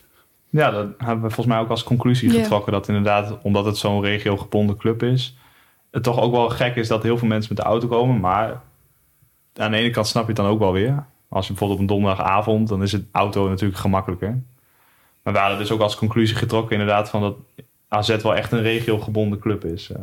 Ja, dat hebben we volgens mij ook als conclusie getrokken. Dat inderdaad, omdat het zo'n regiogebonden club is, het toch ook wel gek is dat heel veel mensen met de auto komen. Maar aan de ene kant snap je het dan ook wel weer. Als je bijvoorbeeld op een donderdagavond, dan is het auto natuurlijk gemakkelijker. Maar we hadden dus ook als conclusie getrokken inderdaad van dat AZ wel echt een regiogebonden club is. Eh,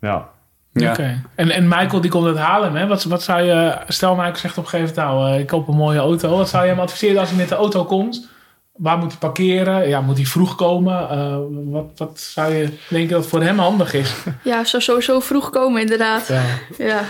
ja. Ja. Oké. En, en Michael die komt uit Haarlem. Hè? Wat, wat zou je, stel Michael zegt op een gegeven moment, nou, eh, ik koop een mooie auto. Wat zou je hem adviseren als hij met de auto komt? Waar moet hij parkeren? Ja, moet hij vroeg komen? Eh, wat, wat zou je denken dat voor hem handig is? Ja, zou sowieso vroeg komen, inderdaad. Ja. Ja.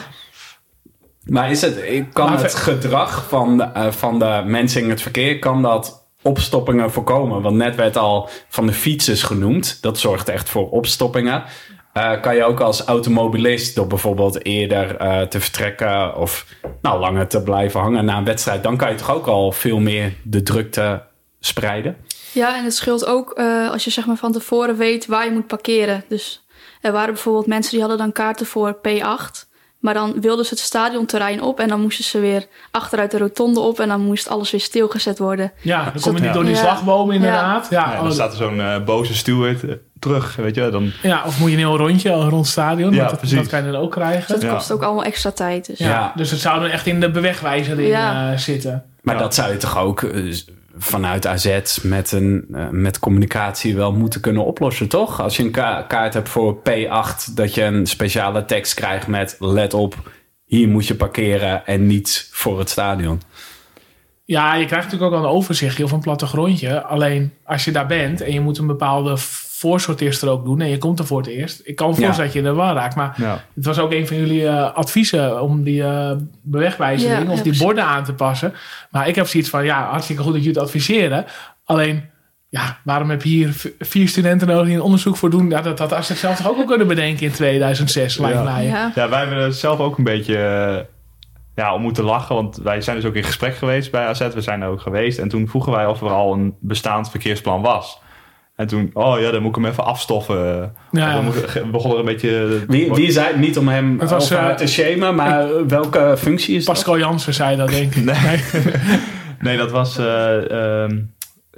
Maar is het, kan Maar het gedrag van de, eh, van de mensen in het verkeer, kan dat opstoppingen voorkomen? Want net werd al van de fietsers genoemd. Dat zorgt echt voor opstoppingen. Eh, kan je ook als automobilist door bijvoorbeeld eerder eh, te vertrekken of nou, langer te blijven hangen na een wedstrijd, dan kan je toch ook al veel meer de drukte spreiden? Ja, en het scheelt ook eh, als je zeg maar van tevoren weet waar je moet parkeren. Dus er waren bijvoorbeeld mensen die hadden dan kaarten voor P8. Maar dan wilden ze het stadionterrein op en dan moesten ze weer achteruit de rotonde op en dan moest alles weer stilgezet worden. Ja, dan kom je niet Ja. door die Ja. slagbomen inderdaad. Ja. Ja, oh, dan staat er zo'n eh, boze steward eh, terug, weet je. Dan, ja, of moet je een heel rondje al rond het stadion? Ja, want dat, precies. dat kan je dan ook krijgen. Dat Ja. kost ook allemaal extra tijd. Dus. Ja, Ja. Dus het zou dan echt in de bewegwijzer in Ja. eh, zitten. Maar Ja. dat zou je toch ook vanuit AZ met, een, eh, met communicatie wel moeten kunnen oplossen, toch? Als je een ka- kaart hebt voor P8, dat je een speciale tekst krijgt met let op, hier moet je parkeren en niet voor het stadion. Ja, je krijgt natuurlijk ook wel een overzichtje of een plattegrondje. Alleen als je daar bent en je moet een bepaalde voorsorteerstrook doen en je komt er voor het eerst. Ik kan me Ja. voorstellen dat je er wel raakt. Maar Ja. het was ook een van jullie eh, adviezen om die eh, bewegwijzering Ja, of ja, die borden aan te passen. Maar ik heb zoiets van, ja, hartstikke goed dat jullie het adviseren. Alleen, ja, waarom heb je hier vier studenten nodig die een onderzoek voor doen? Ja, dat had Astrid zelf toch ook wel kunnen bedenken in 2006, lijkt Ja. mij. Ja. Ja, wij hebben er zelf ook een beetje eh, ja, om moeten lachen. Want wij zijn dus ook in gesprek geweest bij AZ. We zijn er ook geweest. En toen vroegen wij of er al een bestaand verkeersplan was. En toen, oh ja, dan moet ik hem even afstoffen. Ja, Dan ik- begon er een beetje... Wie, wie zei het niet om hem Het was, over eh, te shamen, maar welke functie is dat? Pascal Jansen zei dat, denk ik. Nee. Nee, dat was... eh, ehm,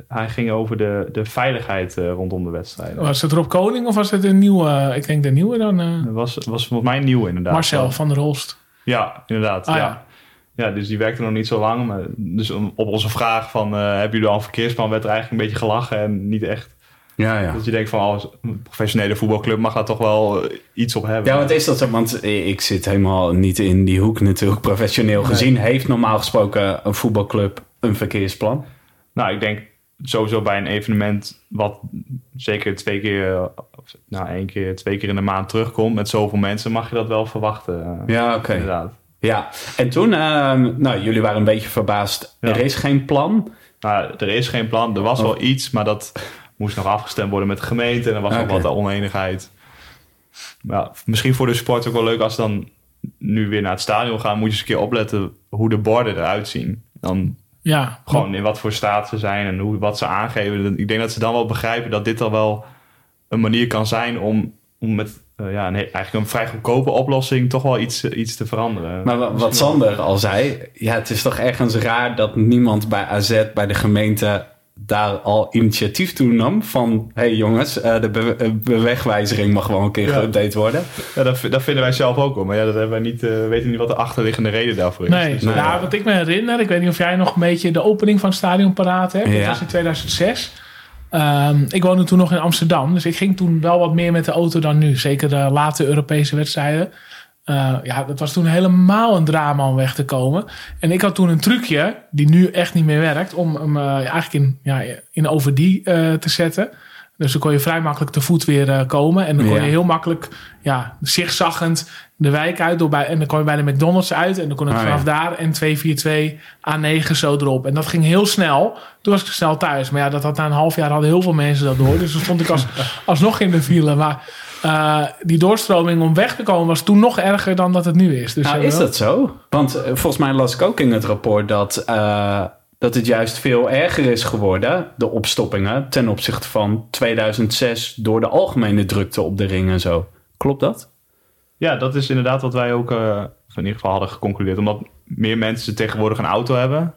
hij ging over de, de veiligheid eh, rondom de wedstrijden. Was het Rob Koning of was het een nieuwe? Ik denk de nieuwe dan. eh, Dat was, was volgens mij nieuw inderdaad. Marcel van der Holst. Ja, inderdaad. Ah, ja. ja. Ja, dus die werkte nog niet zo lang. Maar dus om- op onze vraag van, eh, hebben jullie al een verkeersplan, werd er eigenlijk een beetje gelachen en niet echt. Ja, ja. Dat je denkt van, als een professionele voetbalclub mag daar toch wel eh, iets op hebben. Ja, wat is dat zo? Want ik zit helemaal niet in die hoek natuurlijk. Professioneel gezien heeft normaal gesproken een voetbalclub een verkeersplan. Nou, ik denk sowieso bij een evenement wat zeker twee keer, of, nou één keer, twee keer in de maand terugkomt met zoveel mensen, mag je dat wel verwachten. eh, Ja, oké. Inderdaad. Ja, en toen, ehm, nou, jullie waren een beetje verbaasd. Ja. Er is geen plan. Nou, er is geen plan. Er was Oh. wel iets, maar dat moest nog afgestemd worden met de gemeente. En er was nog wat oneenigheid. Maar ja, misschien voor de sport ook wel leuk als ze dan nu weer naar het stadion gaan. Moet je eens een keer opletten hoe de borden eruit zien. Dan Ja, gewoon in wat voor staat ze zijn en hoe, wat ze aangeven. Ik denk dat ze dan wel begrijpen dat dit al wel een manier kan zijn om, om met eh, ja, een, eigenlijk een vrij goedkope oplossing toch wel iets, eh, iets te veranderen. Maar wa- wat Sander al zei, ja, het is toch ergens raar dat niemand bij AZ, bij de gemeente, daar al initiatief toe nam. Van, hé hey jongens, eh, de be- eh, bewegwijzering mag wel een keer Ja. geüpdate worden. Ja, dat, dat vinden wij zelf ook wel. Maar ja, dat hebben wij niet, eh, we weten niet wat de achterliggende reden daarvoor is. Nee, Dus, nee. Nou, wat ik me herinner, ik weet niet of jij nog een beetje de opening van het stadion paraat hebt. Dat was in 2006. Ehm, ik woonde toen nog in Amsterdam, dus ik ging toen wel wat meer met de auto dan nu. Zeker de late Europese wedstrijden. Eh, ja, dat was toen helemaal een drama om weg te komen. En ik had toen een trucje, die nu echt niet meer werkt, om hem eh, eigenlijk in, ja, in over die eh, te zetten. Dus dan kon je vrij makkelijk te voet weer komen. En dan kon Ja. je heel makkelijk, ja, zigzaggend de wijk uit. Door bij, en dan kon je bij de McDonald's uit. En dan kon ik Ah, vanaf ja. daar en 242 A9 zo erop. En dat ging heel snel. Toen was ik snel thuis. Maar ja, dat had na een half jaar hadden heel veel mensen dat door. Dus toen stond ik als, alsnog in de file. Maar eh, die doorstroming om weg te komen was toen nog erger dan dat het nu is. Dus, Nou, is dat zo? Want eh, volgens mij las ik ook in het rapport dat, eh, dat het juist veel erger is geworden, de opstoppingen, ten opzichte van 2006 door de algemene drukte op de ring en zo. Klopt dat? Ja, dat is inderdaad wat wij ook eh, in ieder geval hadden geconcludeerd. Omdat meer mensen tegenwoordig een auto hebben.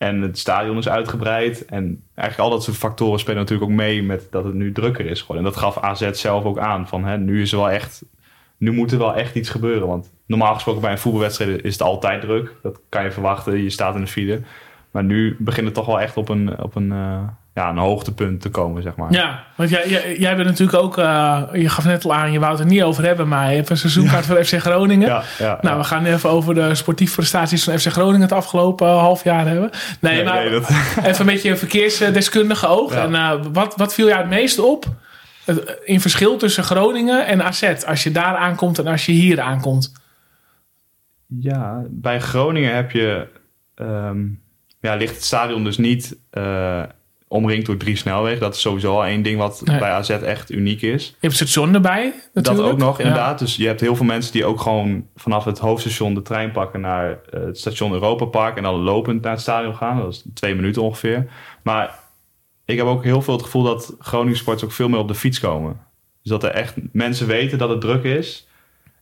En het stadion is uitgebreid. En eigenlijk al dat soort factoren spelen natuurlijk ook mee met dat het nu drukker is geworden. En dat gaf AZ zelf ook aan. Van, hè, nu is er wel echt... Nu moet er wel echt iets gebeuren. Want normaal gesproken bij een voetbalwedstrijd is het altijd druk. Dat kan je verwachten. Je staat in de file. Maar nu begint het toch wel echt op een, op een, eh, ja, een hoogtepunt te komen, zeg maar. Ja, want jij, jij, jij bent natuurlijk ook, eh, je gaf net al aan, je wou het er niet over hebben, maar je hebt een seizoenkaart voor FC Groningen. Ja, ja, Nou, we gaan even over de sportieve prestaties van FC Groningen het afgelopen eh, half jaar hebben. Nee, Nee, maar nee, dat- even een beetje een verkeersdeskundige oog. Ja. En eh, wat, wat viel jou het meest op in verschil tussen Groningen en AZ? Als je daar aankomt en als je hier aankomt. Ja, bij Groningen heb je. ehm, ja, ligt het stadion dus niet omringd door drie snelwegen. Dat is sowieso al één ding wat bij AZ echt uniek is. Je hebt het station erbij natuurlijk. Dat ook nog, Ja. inderdaad. Dus je hebt heel veel mensen die ook gewoon vanaf het hoofdstation de trein pakken naar eh, het station Europa Park en dan lopend naar het stadion gaan. Dat is twee minuten ongeveer. Maar ik heb ook heel veel het gevoel dat Groningen sports ook veel meer op de fiets komen. Dus dat er echt mensen weten dat het druk is.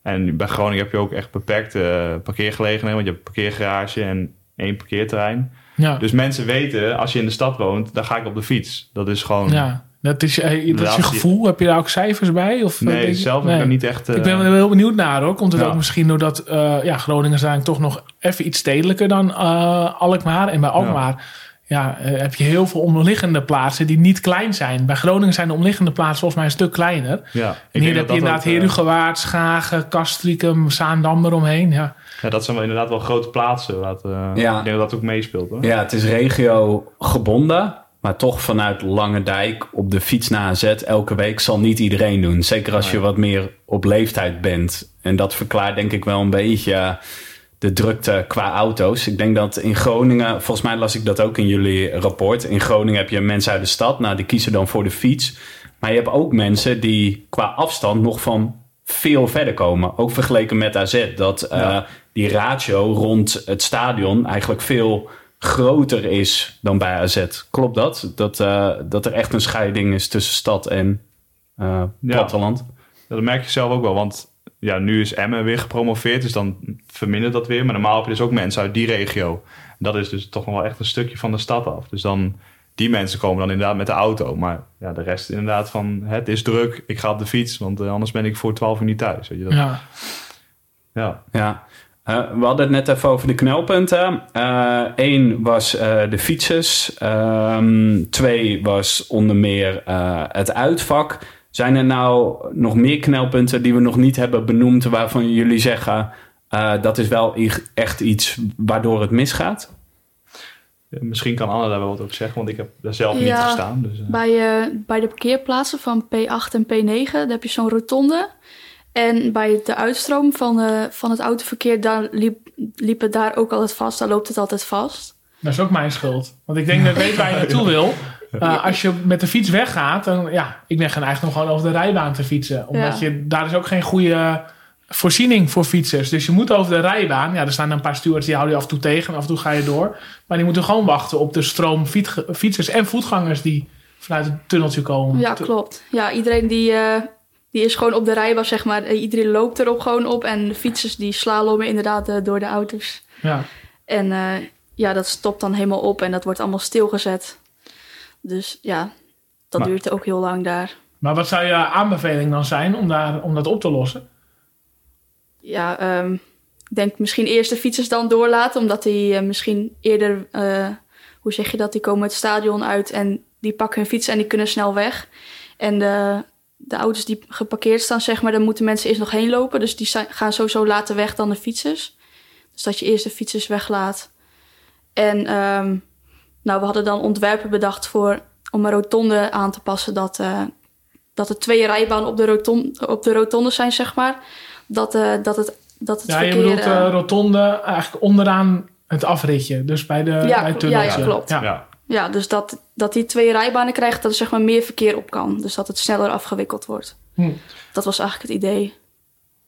En bij Groningen heb je ook echt beperkte eh, parkeergelegenheden, want je hebt een parkeergarage en één parkeerterrein. Ja. Dus mensen weten, als je in de stad woont, dan ga ik op de fiets. Dat is gewoon... ja. Dat is, eh, dat is je gevoel. Heb je daar ook cijfers bij? Of, eh, Nee, zelf heb ik er niet echt... Ik eh, ben er heel benieuwd naar hoor. Komt het Ja. ook misschien doordat ja, Groningen zijn toch nog even iets stedelijker dan eh, Alkmaar. En bij Alkmaar, ja, eh, heb je heel veel omliggende plaatsen die niet klein zijn. Bij Groningen zijn de omliggende plaatsen volgens mij een stuk kleiner. Ja, En hier heb je inderdaad ook, eh, Herugewaard, Schagen, Castricum, Zaandam eromheen. Ja. Ja, dat zijn wel inderdaad wel grote plaatsen. Wat, eh, Ja. Ik denk dat dat ook meespeelt hoor. Ja, het is regio gebonden. Maar toch vanuit Lange Dijk op de fiets naar AZ elke week zal niet iedereen doen. Zeker als je wat meer op leeftijd bent. En dat verklaart denk ik wel een beetje de drukte qua auto's. Ik denk dat in Groningen, volgens mij las ik dat ook in jullie rapport. In Groningen heb je mensen uit de stad. Nou, die kiezen dan voor de fiets. Maar je hebt ook mensen die qua afstand nog van veel verder komen. Ook vergeleken met AZ. Dat eh, die ratio rond het stadion eigenlijk veel groter is dan bij AZ. Klopt dat? Dat, eh, dat er echt een scheiding is tussen stad en eh, platteland? Ja, dat merk je zelf ook wel, want ja, nu is Emmen weer gepromoveerd, dus dan vermindert dat weer. Maar normaal heb je dus ook mensen uit die regio. En dat is dus toch nog wel echt een stukje van de stad af. Dus dan, die mensen komen dan inderdaad met de auto. Maar ja, de rest inderdaad van, het is druk, ik ga op de fiets, want eh, anders ben ik voor 12 uur niet thuis. Weet je, dat, ja. Ja. Ja. Eh, we hadden het net even over de knelpunten. Eén was eh, de fietsers. Ehm, twee was onder meer eh, het uitvak. Zijn er nou nog meer knelpunten die we nog niet hebben benoemd... waarvan jullie zeggen... eh, dat is wel echt iets waardoor het misgaat? Misschien kan Anne daar wel wat over zeggen, want ik heb daar zelf niet gestaan. Dus, eh, Bij, eh, bij de parkeerplaatsen van P8 en P9, daar heb je zo'n rotonde. En bij de uitstroom van, eh, van het autoverkeer, daar liep, liep het daar ook altijd vast. Daar loopt het altijd vast. Dat is ook mijn schuld. Want ik denk dat ik weet waar je naartoe wil. Uh, als je met de fiets weggaat, dan ja, ik ben gaan eigenlijk nog gewoon over de rijbaan te fietsen. Omdat Ja. je, daar is ook geen goede voorziening voor fietsers. Dus je moet over de rijbaan. Ja, er staan een paar stewards die houden je af en toe tegen. En af en toe ga je door. Maar die moeten gewoon wachten op de stroom fiets- fietsers en voetgangers die vanuit het tunneltje komen. Ja, klopt. Ja, iedereen die, eh, die is gewoon op de rijbaan, zeg maar. Eh, Iedereen loopt erop gewoon op. En de fietsers die slalommen inderdaad eh, door de auto's. Ja. En eh, ja, dat stopt dan helemaal op en dat wordt allemaal stilgezet. Dus ja, dat Maar- duurt ook heel lang daar. Maar wat zou je aanbeveling dan zijn om, daar, om dat op te lossen? Ja, ehm, ik denk misschien eerst de fietsers dan doorlaten, omdat die eh, misschien eerder, eh, hoe zeg je dat, die komen het stadion uit en die pakken hun fiets en die kunnen snel weg. En de, de auto's die geparkeerd staan, zeg maar, daar moeten mensen eerst nog heen lopen. Dus die zijn, gaan sowieso later weg dan de fietsers. Dus dat je eerst de fietsers weglaat. En ehm, nou, we hadden dan ontwerpen bedacht voor, om een rotonde aan te passen dat, eh, dat er twee rijbanen op de, roton, op de rotonde zijn, zeg maar. Dat, eh, dat het, dat het Ja, je verkeer... bedoelt eh, rotonde eigenlijk onderaan het afritje. Dus bij, de, Ja, bij het ja, ja, klopt. Ja. ja. Ja, dus dat, dat die twee rijbanen krijgt, dat er zeg maar meer verkeer op kan. Dus dat het sneller afgewikkeld wordt. Hm. Dat was eigenlijk het idee.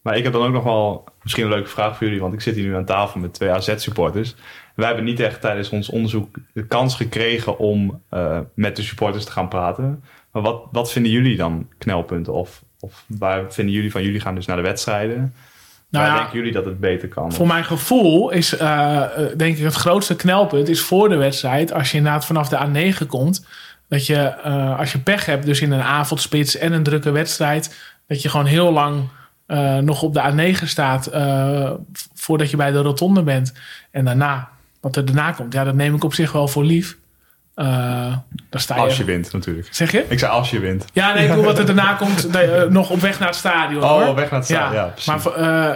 Maar ik heb dan ook nog wel misschien een leuke vraag voor jullie, want ik zit hier nu aan tafel met twee AZ-supporters. Wij hebben niet echt tijdens ons onderzoek de kans gekregen om eh, met de supporters te gaan praten. Maar wat, wat vinden jullie dan knelpunten? Of, of waar vinden jullie van? Jullie gaan dus naar de wedstrijden. Nou waar ja, denken jullie dat het beter kan? Voor mijn gevoel is eh, eh, denk ik het grootste knelpunt is voor de wedstrijd. Als je inderdaad vanaf de A9 komt. Dat je als je pech hebt, dus in een avondspits en een drukke wedstrijd. Dat je gewoon heel lang nog op de A9 staat. voordat je bij de rotonde bent. En daarna, wat er daarna komt. Ja, dat neem ik op zich wel voor lief. Eh dan sta je, Als je wint natuurlijk. Zeg je? Ik zei als je wint. Ja, nee, ik bedoel wat er daarna komt. eh, nog op weg naar het stadion. Oh, hoor. op weg naar het stadion. Ja, precies. maar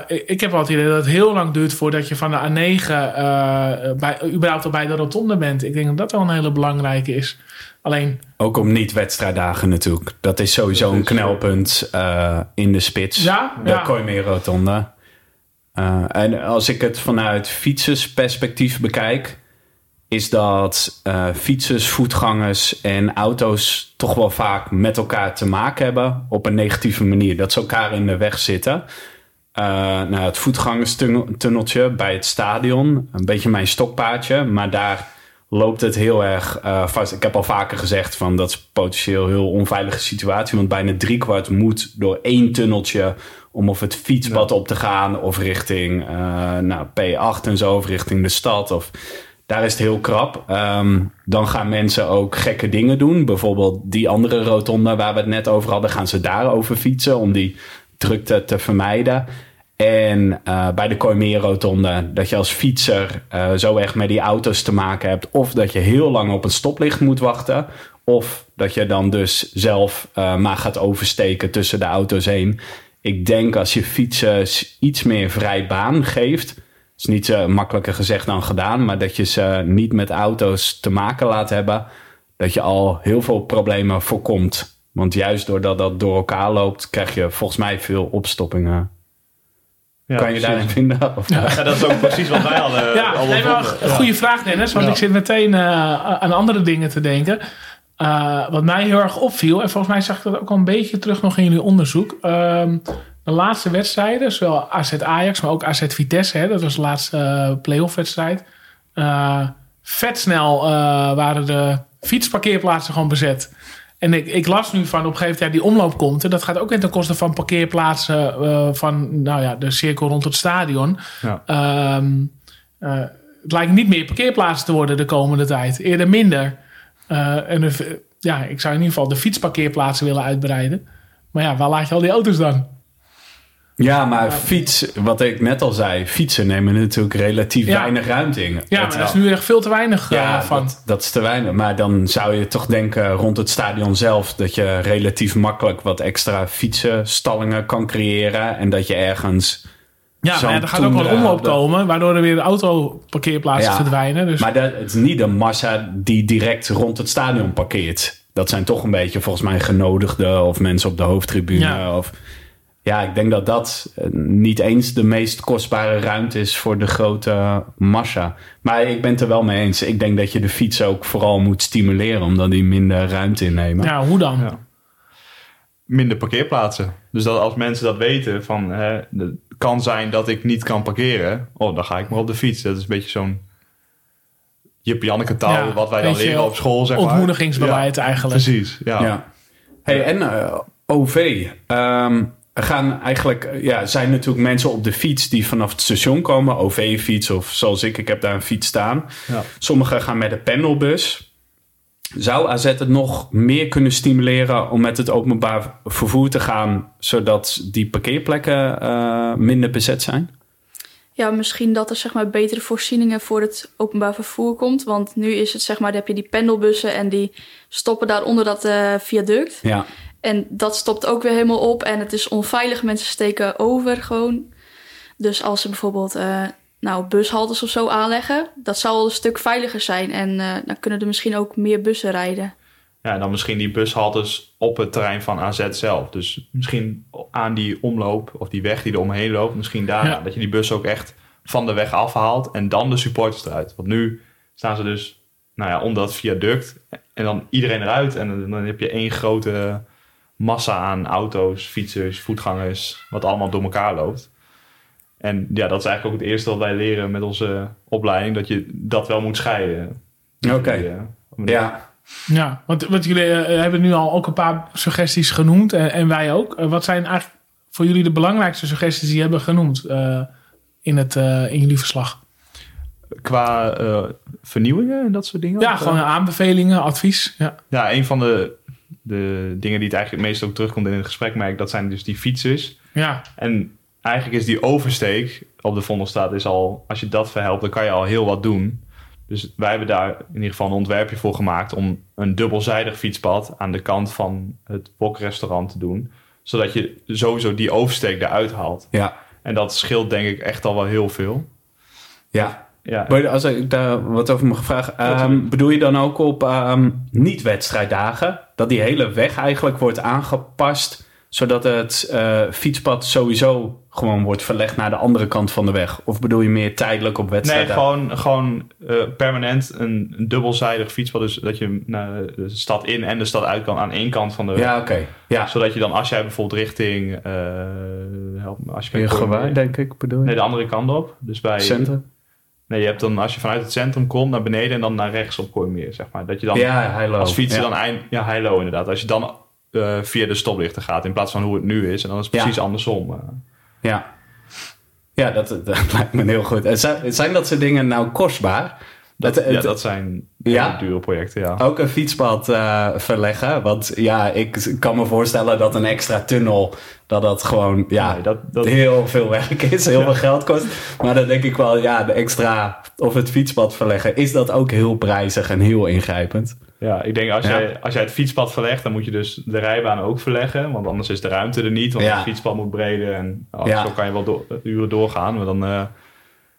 eh, ik- heb wel het idee dat het heel lang duurt voordat je van de A9 eh, bij, überhaupt al bij de rotonde bent. Ik denk dat dat wel een hele belangrijke is. Alleen, Ook om niet-wedstrijddagen natuurlijk. Dat is sowieso een knelpunt eh, in de spits. Ja, De ja. Kooimeer Rotonde. Eh, en als ik het vanuit fietsersperspectief bekijk... is dat eh, fietsers, voetgangers en auto's... toch wel vaak met elkaar te maken hebben... op een negatieve manier. Dat ze elkaar in de weg zitten... Eh, nou, het voetgangerstunneltje bij het stadion. Een beetje mijn stokpaardje. Maar daar loopt het heel erg vast. Ik heb al vaker gezegd van dat is potentieel heel onveilige situatie. Want bijna driekwart moet door één tunneltje om of het fietspad op te gaan. Of richting eh, nou, P8 en zo. Of richting de stad. Of, daar is het heel krap. Ehm, dan gaan mensen ook gekke dingen doen. Bijvoorbeeld die andere rotonde waar we het net over hadden. Gaan ze daarover fietsen om die drukte te vermijden. En eh, bij de Kooimeerrotonde dat je als fietser eh, zo echt met die auto's te maken hebt. Of dat je heel lang op een stoplicht moet wachten. Of dat je dan dus zelf maar gaat oversteken tussen de auto's heen. Ik denk als je fietsers iets meer vrij baan geeft. is niet zo makkelijker gezegd dan gedaan. Maar dat je ze niet met auto's te maken laat hebben. Dat je al heel veel problemen voorkomt. Want juist doordat dat door elkaar loopt, krijg je volgens mij veel opstoppingen. Ja, kan je precies. daarin vinden? Of, Ja, dat is ook precies wat wij hadden. Ja, al nee, maar goede vraag Dennis, want Ja. ik zit meteen eh, aan andere dingen te denken. Eh, wat mij heel erg opviel, en volgens mij zag ik dat ook al een beetje terug nog in jullie onderzoek. Ehm, de laatste wedstrijden, zowel AZ Ajax, maar ook AZ Vitesse, hè, dat was de laatste eh, playoff wedstrijd. Eh, vet snel waren de fietsparkeerplaatsen gewoon bezet. En ik, ik las nu van op een gegeven moment, ja, die omloop komt. En dat gaat ook weer ten koste van parkeerplaatsen van nou ja, de cirkel rond het stadion. Ja. Ehm, eh, het lijkt niet meer parkeerplaatsen te worden de komende tijd. Eerder minder. Eh, en de- ja, ik zou in ieder geval de fietsparkeerplaatsen willen uitbreiden. Maar ja, waar laat je al die auto's dan? Ja, maar fiets, wat ik net al zei, fietsen nemen natuurlijk relatief Ja. weinig ruimte in. Ja, Het- maar daar is nu echt veel te weinig eh, ja, van. Dat, dat is te weinig. Maar dan zou je toch denken rond het stadion zelf dat je relatief makkelijk wat extra fietsenstallingen kan creëren. En dat je ergens. Ja, maar ja, er gaat ook wel een toendra- omloop komen, waardoor er weer autoparkeerplaatsen Ja. verdwijnen. Dus Maar dat, het is niet de massa die direct rond het stadion parkeert. Dat zijn toch een beetje volgens mij genodigden of mensen op de hoofdtribune. Ja. Of, ja, ik denk dat dat eh, niet eens de meest kostbare ruimte is voor de grote massa. Maar ik ben het er wel mee eens. Ik denk dat je de fiets ook vooral moet stimuleren, omdat die minder ruimte innemen. ja, hoe dan? Ja. Minder parkeerplaatsen. Dus dat als mensen dat weten, van hè, kan zijn dat ik niet kan parkeren. Oh, dan ga ik maar op de fiets. Dat is een beetje zo'n Jip Janneke taal, Ja, wat wij dan leren op school, zeg maar. Ontmoedigingsbeleid Ja, eigenlijk. Precies, ja. Ja. Hey, en eh, OV. Ehm, er gaan eigenlijk, eh, ja, zijn natuurlijk mensen op de fiets die vanaf het station komen. OV-fiets of zoals ik, ik heb daar een fiets staan. Ja. Sommigen gaan met de pendelbus. Zou AZ het nog meer kunnen stimuleren om met het openbaar vervoer te gaan, zodat die parkeerplekken eh, minder bezet zijn? Ja, misschien dat er zeg maar betere voorzieningen voor het openbaar vervoer komt. Want nu is het zeg maar, dan heb je die pendelbussen en die stoppen daar onder dat eh, viaduct. Ja, En dat stopt ook weer helemaal op en het is onveilig. Mensen steken over gewoon. Dus als ze bijvoorbeeld eh, nou, bushaltes of zo aanleggen, dat zou al een stuk veiliger zijn. En eh, dan kunnen er misschien ook meer bussen rijden. Ja, dan misschien die bushaltes op het terrein van AZ zelf. Dus misschien aan die omloop of die weg die er omheen loopt, misschien daar. Ja. Dat je die bus ook echt van de weg afhaalt en dan de supporters eruit. Want nu staan ze dus nou ja, om dat viaduct en dan iedereen eruit. En dan heb je één grote massa aan auto's, fietsers, voetgangers, wat allemaal door elkaar loopt. En ja, dat is eigenlijk ook het eerste wat wij leren met onze opleiding, dat je dat wel moet scheiden. Oké. Die, eh, ja. Ja, want, want jullie eh, hebben nu al ook een paar suggesties genoemd en, en wij ook. Eh, wat zijn eigenlijk voor jullie de belangrijkste suggesties die je hebben genoemd eh, in, het, eh, in jullie verslag? Qua eh, vernieuwingen en dat soort dingen? Ja, Of, gewoon eh, aanbevelingen, advies. Ja. Ja, een van de, de dingen die het eigenlijk het meest ook terugkomt in het gesprek, merk ik, dat zijn dus die fietsers. Ja, En eigenlijk is die oversteek op de Vondelstraat is al, als je dat verhelpt, dan kan je al heel wat doen. Dus wij hebben daar in ieder geval een ontwerpje voor gemaakt om een dubbelzijdig fietspad aan de kant van het bokrestaurant te doen. Zodat je sowieso die oversteek eruit haalt. ja. En dat scheelt denk ik echt al wel heel veel. ja. Ja, Maar Als ik daar wat over mag vragen, ehm, bedoel je dan ook op ehm, niet-wedstrijddagen dat die hele weg eigenlijk wordt aangepast, zodat het eh, fietspad sowieso gewoon wordt verlegd naar de andere kant van de weg? Of bedoel je meer tijdelijk op Nee, wedstrijden? gewoon, gewoon eh, permanent een, een dubbelzijdig fietspad. Dus dat je naar de stad in en de stad uit kan aan één kant van de weg. Ja, oké. Ja, Zodat je dan, als jij bijvoorbeeld richting... eh help me, als je gewaar, denk ik, bedoel je? Nee, de andere kant op. Dus bij... Centrum? Nee, je hebt dan, als je vanuit het centrum komt, naar beneden en dan naar rechts op Kooimeer, zeg maar. Dat je dan Ja, Heilo. als fietser ja. dan eind... Ja, Heilo inderdaad. Als je dan eh, via de stoplichten gaat, in plaats van hoe het nu is. En dan is het Ja. precies andersom. eh. Ja, ja dat, dat lijkt me heel goed. Zijn, zijn dat soort dingen nou kostbaar? Dat, Het- ja, dat zijn Ja? dure projecten, ja. Ook een fietspad eh, verleggen. Want ja, ik kan me voorstellen dat een extra tunnel... dat dat gewoon ja, Nee, dat, dat, heel veel werk is, heel veel geld kost. Maar dan denk ik wel, ja, de extra... of het fietspad verleggen... is dat ook heel prijzig en heel ingrijpend. Ja, ik denk als, Ja. jij, als jij het fietspad verlegt, dan moet je dus de rijbaan ook verleggen. Want anders is de ruimte er niet. Want Ja. het fietspad moet breder en oh, Ja. zo kan je wel door, uren doorgaan. Maar dan eh,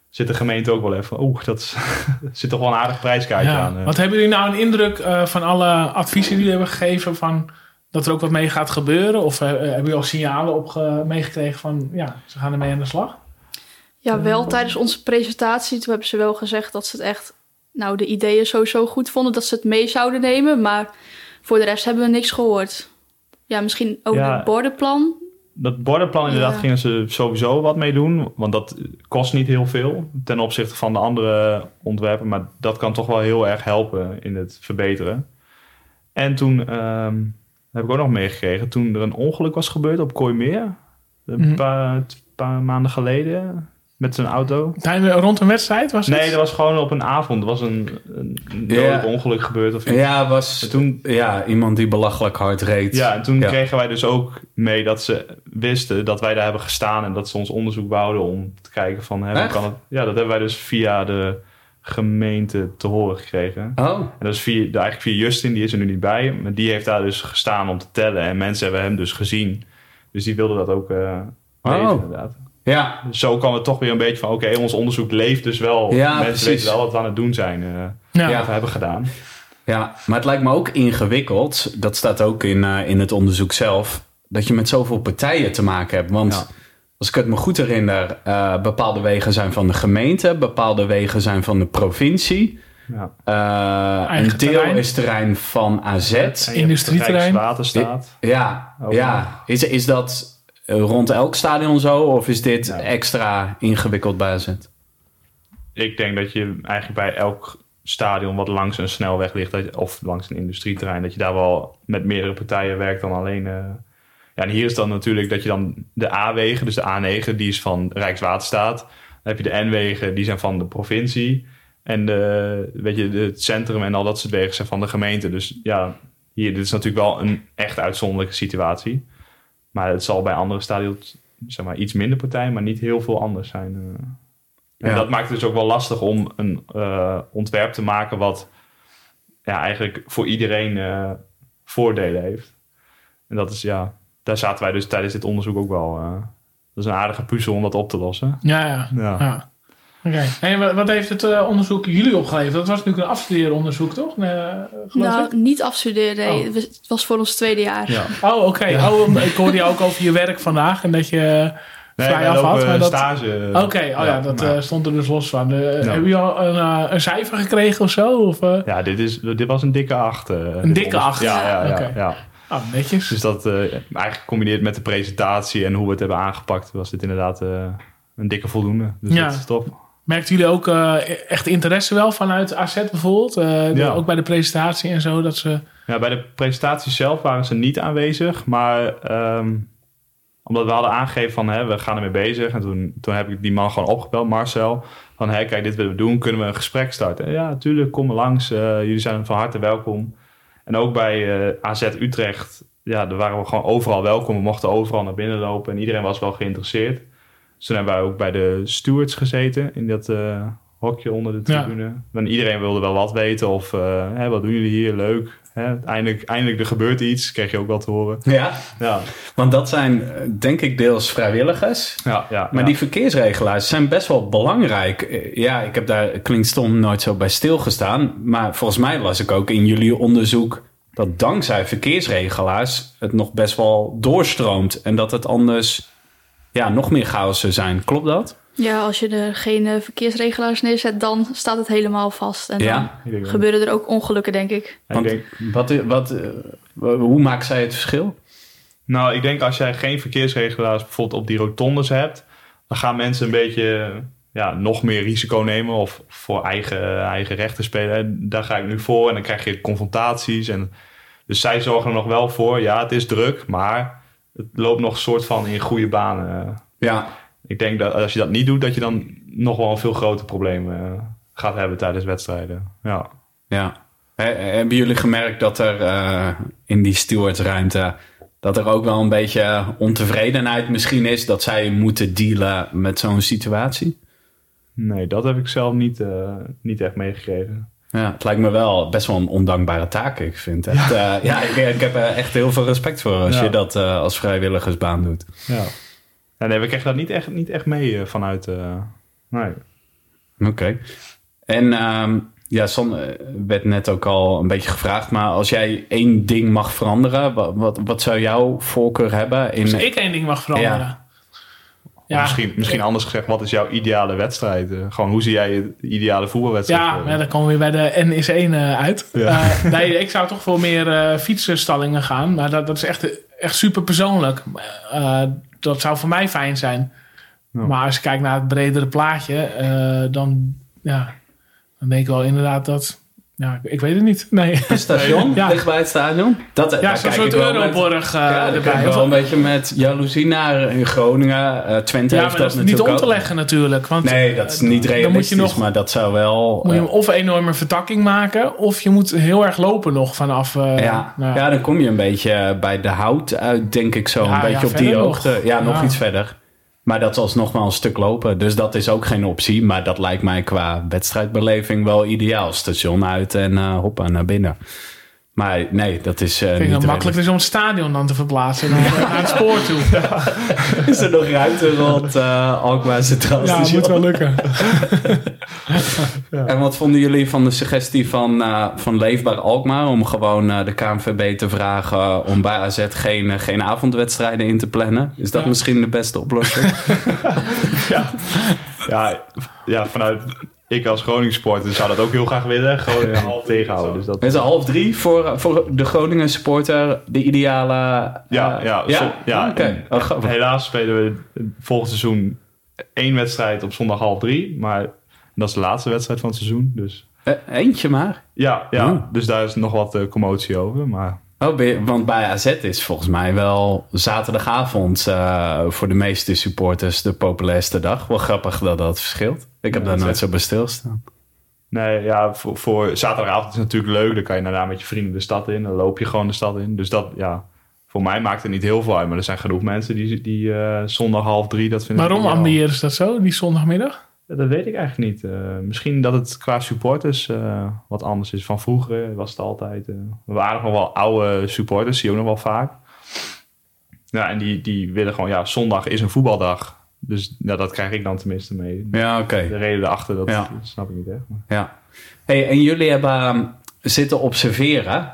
zit de gemeente ook wel even... Oeh, dat is- zit toch wel een aardig prijskaartje Ja. aan. eh. Wat hebben jullie nou een indruk eh, van alle adviezen die jullie hebben gegeven van dat er ook wat mee gaat gebeuren? Of hebben jullie al signalen op meegekregen van ja, ze gaan ermee aan de slag? Ja, wel tijdens onze presentatie. Toen hebben ze wel gezegd dat ze het echt... Nou, de ideeën sowieso goed vonden dat ze het mee zouden nemen. Maar voor de rest hebben we niks gehoord. Ja, misschien ook Ja. het bordenplan. Dat bordenplan inderdaad Ja. gingen ze sowieso wat mee doen. Want dat kost niet heel veel ten opzichte van de andere ontwerpen. Maar dat kan toch wel heel erg helpen in het verbeteren. En toen ehm, heb ik ook nog meegekregen. Toen er een ongeluk was gebeurd op Kooimeer. Een Mhm. paar, paar maanden geleden. Met zijn auto. Tijdens, rond een wedstrijd was het? Nee, dat was gewoon op een avond. Er was een, een Ja. dodelijk ongeluk gebeurd. Of iets. Ja, was En toen ja, iemand die belachelijk hard reed. Ja, en toen Ja. kregen wij dus ook mee dat ze wisten dat wij daar hebben gestaan en dat ze ons onderzoek wouden om te kijken van, hè, hoe kan het? Ja, dat hebben wij dus via de gemeente te horen gekregen. Oh, En dat is via, eigenlijk via Justin, die is er nu niet bij, maar die heeft daar dus gestaan om te tellen en mensen hebben hem dus gezien. Dus die wilden dat ook eh weten, Oh. inderdaad. Ja. Zo kan het toch weer een beetje van, oké, ons onderzoek leeft dus wel. Ja, mensen precies. weten wel wat we aan het doen zijn, eh Ja. Ja. of hebben gedaan. Ja, maar het lijkt me ook ingewikkeld. Dat staat ook in, eh, in het onderzoek zelf. Dat je met zoveel partijen te maken hebt. Want Ja. als ik het me goed herinner, eh, bepaalde wegen zijn van de gemeente, bepaalde wegen zijn van de provincie. Ja. Eh, een deel terrein. is terrein van AZ. Industrieterrein. Rijkswaterstaat. Ja, ja. Is, is dat rond elk stadion zo? Of is dit Ja. extra ingewikkeld bij AZ? ik denk dat je eigenlijk bij elk stadion wat langs een snelweg ligt, of langs een industrieterrein, dat je daar wel met meerdere partijen werkt dan alleen. eh. ja, en hier is dan natuurlijk dat je dan de A-wegen, dus de A9, die is van Rijkswaterstaat. Dan heb je de N-wegen, die zijn van de provincie. En de, weet je, het centrum en al dat soort wegen zijn van de gemeente. Dus ja, hier, dit is natuurlijk wel een echt uitzonderlijke situatie. Maar het zal bij andere stadions zeg maar, iets minder partijen, maar niet heel veel anders zijn. eh. En Ja. dat maakt het dus ook wel lastig om een eh, ontwerp te maken wat ja, eigenlijk voor iedereen eh, voordelen heeft. En dat is ja, daar zaten wij dus tijdens dit onderzoek ook wel. dat is een aardige puzzel om dat op te lossen. Ja, ja. Ja. ja. Oké. En wat, wat heeft het eh, onderzoek jullie opgeleverd? Dat was natuurlijk een afstudeeronderzoek, toch? Nee, eh, Nou, ik? niet afstuderen. Nee. Oh. Het was- voor ons tweede jaar. Ja. Oh, oké. Oh, ik hoorde je ook over je werk vandaag en dat je eh, Nee, vrij af had. Maar dat... stage. Oké, oh ja, dat maar- eh, stond er dus los van. Eh, Ja. Hebben jullie al een, een cijfer gekregen of zo? Of, ja, dit, is, dit was een dikke acht. dit dikke acht? Ja, ja, ja. Oh, netjes. Dus dat eh, eigenlijk gecombineerd met de presentatie en hoe we het hebben aangepakt, was dit inderdaad eh, een dikke voldoende. Dus Ja. dat is top. Merkten jullie ook eh, echt interesse wel vanuit AZ bijvoorbeeld? Eh, Ja. Ook bij de presentatie en zo? Dat ze... Ja, bij de presentatie zelf waren ze niet aanwezig, maar ehm, omdat we hadden aangegeven van hè, we gaan ermee bezig. En toen, toen heb ik die man gewoon opgebeld, Marcel. Van hé, kijk, dit willen we doen, kunnen we een gesprek starten? En ja, natuurlijk, kom langs. Eh, jullie zijn van harte welkom. En ook bij AZ Utrecht, ja, daar waren we gewoon overal welkom. We mochten overal naar binnen lopen en iedereen was wel geïnteresseerd. Dus toen hebben wij ook bij de stewards gezeten in dat eh, hokje onder de Ja. tribune. En iedereen wilde wel wat weten of hè, wat doen jullie hier, leuk. Hè, eindelijk, eindelijk er gebeurt iets, kreeg je ook wel te horen. Ja, Ja, want dat zijn eh, denk ik deels vrijwilligers. ja, ja. Maar ja. die verkeersregelaars zijn best wel belangrijk. Eh, Ja, ik heb daar, klinkt stom, nooit zo bij stilgestaan. Maar volgens mij las ik ook in jullie onderzoek dat dankzij verkeersregelaars het nog best wel doorstroomt. En dat het anders ja, nog meer chaos zou zijn. Klopt dat? Ja, als je er geen eh, verkeersregelaars neerzet, dan staat het helemaal vast. En Ja. dan gebeuren er ook ongelukken, denk ik. ik Want denk, wat, wat, eh, hoe maakt zij het verschil? nou, ik denk als jij geen verkeersregelaars bijvoorbeeld op die rotondes hebt, dan gaan mensen een beetje ja, nog meer risico nemen of voor eigen, eigen rechten spelen. Daar ga ik nu voor en dan krijg je confrontaties. En, dus zij zorgen er nog wel voor, ja, het is druk, maar het loopt nog een soort van in goede banen. Ja, Ik denk dat als je dat niet doet, dat je dan nog wel een veel groter probleem eh, gaat hebben tijdens wedstrijden. Ja. Ja. He- hebben jullie gemerkt dat er eh, in die stewardsruimte... dat er ook wel een beetje ontevredenheid misschien is... dat zij moeten dealen met zo'n situatie? Nee, dat heb ik zelf niet, eh, niet echt meegekregen. Ja, het lijkt me wel best wel een ondankbare taak. Ik vind het. Ja, ja ik, ik heb er echt heel veel respect voor als Ja. je dat eh, als vrijwilligersbaan doet. Ja. ja nee, we kregen dat niet echt, niet echt mee eh, vanuit... eh, nee. Oké. En ehm, ja, Son eh, werd net ook al een beetje gevraagd, maar als jij één ding mag veranderen, wat, wat, wat zou jouw voorkeur hebben? In, Als ik één ding mag veranderen. Ja. Of misschien, misschien anders gezegd, wat is jouw ideale wedstrijd? Eh, gewoon, hoe zie jij de ideale voetbalwedstrijd? Ja, voor? maar dan komen we weer bij de N is 1 eh, uit. Ja. Eh, nee, ik zou toch voor meer eh fietsenstallingen gaan. Maar dat, dat is echt, echt super persoonlijk. Eh, dat zou voor mij fijn zijn. Ja. Maar als je kijkt naar het bredere plaatje, eh, dan, ja, dan denk ik wel inderdaad dat... Ja, ik weet het niet. Nee. het station, Ja. dicht bij het stadion? Dat, Ja, daar zo'n soort Euroborg eh, ja, erbij. wel een beetje met jaloezie naar in Groningen. Eh, Twente ja, heeft maar dat is niet om te leggen natuurlijk. Want Nee, dat is niet dan moet realistisch, je nog maar dat zou wel... moet je eh, hem of een enorme vertakking maken, of je moet heel erg lopen nog vanaf. eh, Ja, nou, ja, dan kom je een beetje bij de hout uit, denk ik zo. Ja, een beetje ja, op die hoogte. Ja, nog Ja. iets verder. Maar dat is alsnog wel een stuk lopen. Dus dat is ook geen optie. Maar dat lijkt mij qua wedstrijdbeleving wel ideaal. Station uit en eh hoppa naar binnen. Maar nee, dat is eh Ik dat het makkelijker is om het stadion dan te verplaatsen naar, naar het spoor toe. Is er nog ruimte rond eh Alkmaar Centraal Ja, Station? moet wel lukken. En wat vonden jullie van de suggestie van, eh, van Leefbaar Alkmaar... om gewoon eh, de KNVB te vragen om bij AZ geen, geen avondwedstrijden in te plannen? Is dat Ja. misschien de beste oplossing? Ja, ja, vanuit ik als Groningen-supporter zou dat ook heel graag willen. Gewoon half tegenhouden. Dus dat, Is half drie voor, voor de Groningen supporter de ideale... ja, eh, ja, ja? En Oh, grappig. Helaas spelen we volgend seizoen één wedstrijd op zondag half drie. Maar dat is de laatste wedstrijd van het seizoen. Dus Eh, eentje maar. ja, ja Oh. dus daar is nog wat eh, commotie over. Maar Oh, je- want bij AZ is volgens mij wel zaterdagavond eh, voor de meeste supporters de populairste dag. Wel grappig dat dat verschilt. Ik heb Ja, daar nooit is zo bij stilstaan. nee, ja, voor, voor zaterdagavond is het natuurlijk leuk. Dan kan je daarna met je vrienden de stad in. Dan loop je gewoon de stad in. Dus dat, ja, voor mij maakt het niet heel veel uit. Maar er zijn genoeg mensen die, die eh, zondag half drie dat vinden. Waarom ambiëren ze dat zo, die zondagmiddag? Dat weet ik eigenlijk niet. Eh, misschien dat het qua supporters eh, wat anders is. Van vroeger was het altijd... eh, we waren nog wel oude supporters, zie je ook nog wel vaak. Ja, en die, die willen gewoon... Ja, zondag is een voetbaldag. Dus ja, dat krijg ik dan tenminste mee. Ja, oké. De reden erachter, dat, Ja. dat snap ik niet echt. Maar. Ja. Hey, en jullie hebben ehm, zitten observeren.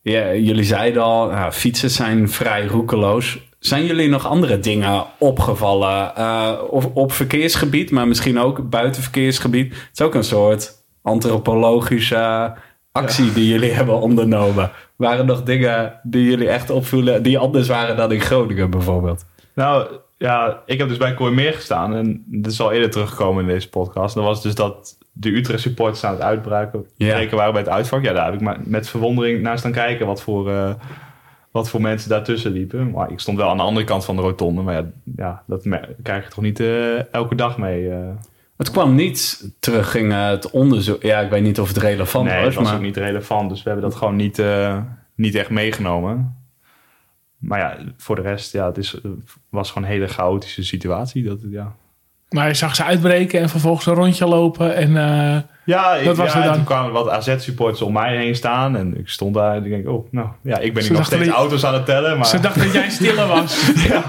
Ja, jullie zeiden al, nou, fietsen zijn vrij roekeloos. Zijn jullie nog andere dingen opgevallen? Eh, of op verkeersgebied, maar misschien ook buiten verkeersgebied. Het is ook een soort antropologische actie die jullie hebben ondernomen. Waren er nog dingen die jullie echt opvoelen, die anders waren dan in Groningen bijvoorbeeld? Nou, ja, ik heb dus bij Kooimeer gestaan. En dit is al eerder teruggekomen in deze podcast. Dat was dus dat de Utrecht supporters aan het uitbreken Ja. waren bij het uitvak. Ja, daar heb ik maar met verwondering naar staan kijken wat voor, eh, wat voor mensen daartussen liepen. Maar ik stond wel aan de andere kant van de rotonde. Maar ja, ja dat krijg je toch niet eh, elke dag mee. eh. Het kwam niet terug in eh, het onderzoek. Ja, ik weet niet of het relevant nee, was. dat was maar... ook niet relevant. Dus we hebben dat gewoon niet, niet echt meegenomen. Maar ja, voor de rest, ja, het is, was gewoon een hele chaotische situatie. Dat, ja, Maar je zag ze uitbreken en vervolgens een rondje lopen. En eh, Ja, ik, Dat was ja, dan. toen kwamen wat AZ-supporters om mij heen staan. En ik stond daar en ik denk, oh, nou, ja, ik ben hier nog steeds auto's aan het tellen. Maar ze dachten dat jij stiller was. ja,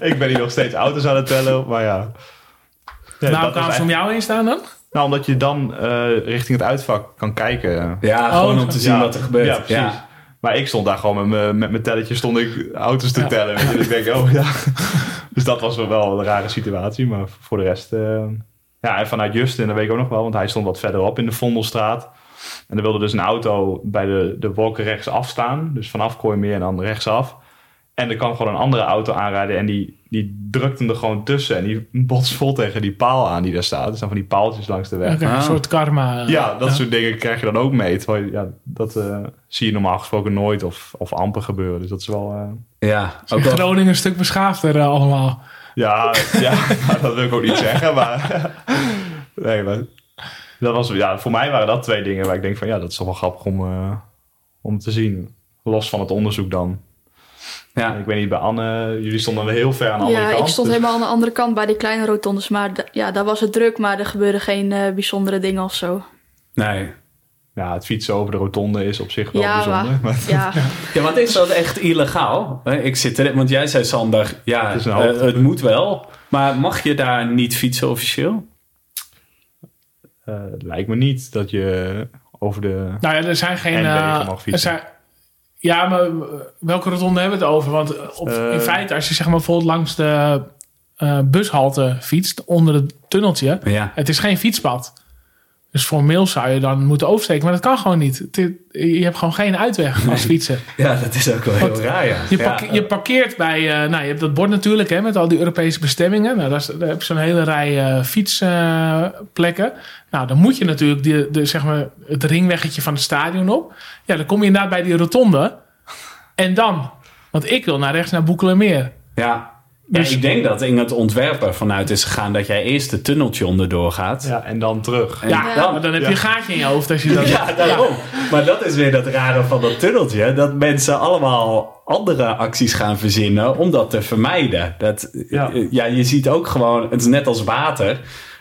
ik ben hier nog steeds auto's aan het tellen. Maar ja. Ja, nou, kwamen ze om echt- jou heen staan dan? Nou, omdat je dan eh, richting het uitvak kan kijken. Ja, Oh, gewoon om te zien Ja, wat er gebeurt. Ja, precies. Maar ik stond daar gewoon met mijn, met mijn telletje stond ik auto's te Ja. tellen. Weet je. Dus ik denk, oh ja. Dus dat was wel een rare situatie. Maar voor de rest... eh, ja, en vanuit Justin, dat weet ik ook nog wel. Want hij stond wat verderop in de Vondelstraat. En er wilde dus een auto bij de, de wolken rechts afstaan. Dus vanaf Kooimeer en dan rechtsaf. En er kwam gewoon een andere auto aanrijden. En die, die drukte hem er gewoon tussen. En die botst vol tegen die paal aan die daar staat. Dus dan van die paaltjes langs de weg. Oké, Ah. Een soort karma. Ja, dat soort dingen krijg je dan ook mee. Terwijl, ja, dat eh, zie je normaal gesproken nooit of, of amper gebeuren. Dus dat is wel... eh, Ja, ook wel Groningen een stuk beschaafder eh, allemaal. ja, ja dat wil ik ook niet zeggen, maar... nee, maar... Dat was, ja, voor mij waren dat twee dingen waar ik denk van ja, dat is toch wel grappig om, eh, om te zien. Los van het onderzoek dan. Ja. Ik weet niet, bij Anne, jullie stonden wel heel ver aan de andere Ja, kant. ik stond dus- helemaal aan de andere kant bij die kleine rotondes. Maar ja, daar was het druk, maar er gebeurden geen eh, bijzondere dingen of zo. Nee. Ja, het fietsen over de rotonde is op zich wel ja, bijzonder. maar, maar- ja, Ja, want is dat echt illegaal? Ik zit er, want jij zei Sander, ja, Het eh, het moet wel. Maar mag je daar niet fietsen officieel? Eh, lijkt me niet dat je over de... Nou ja, er zijn geen... En wegen eh, mag fietsen. er zijn, ja, maar eh, welke rotonde hebben we het over? Want eh, op, Eh. in feite, als je zeg maar bijvoorbeeld langs de eh, bushalte fietst, onder het tunneltje, Ja. het is geen fietspad. Dus formeel zou je dan moeten oversteken, maar dat kan gewoon niet. Je hebt gewoon geen uitweg als fietsen. ja, dat is ook wel heel Want raar, ja. Je, Ja, parke- je parkeert bij, eh, nou je hebt dat bord natuurlijk hè, met al die Europese bestemmingen. Nou, daar, is- daar heb je zo'n hele rij eh, fietsplekken. nou, dan moet je natuurlijk de, de, zeg maar, het ringweggetje van het stadion op. Ja, dan kom je inderdaad bij die rotonde. En dan? Want ik wil naar rechts naar Boekelermeer. ja. Dus- ja, ik denk dat in het ontwerpen vanuit is gegaan dat jij eerst het tunneltje onderdoor gaat. Ja, en dan terug. En Ja, dan- maar dan heb je ja. een gaatje in je hoofd als je dat... Ja, daarom. Maar dat is weer dat rare van dat tunneltje. Dat mensen allemaal andere acties gaan verzinnen om dat te vermijden. Dat, Ja. ja. ja, je ziet ook gewoon, het is net als water.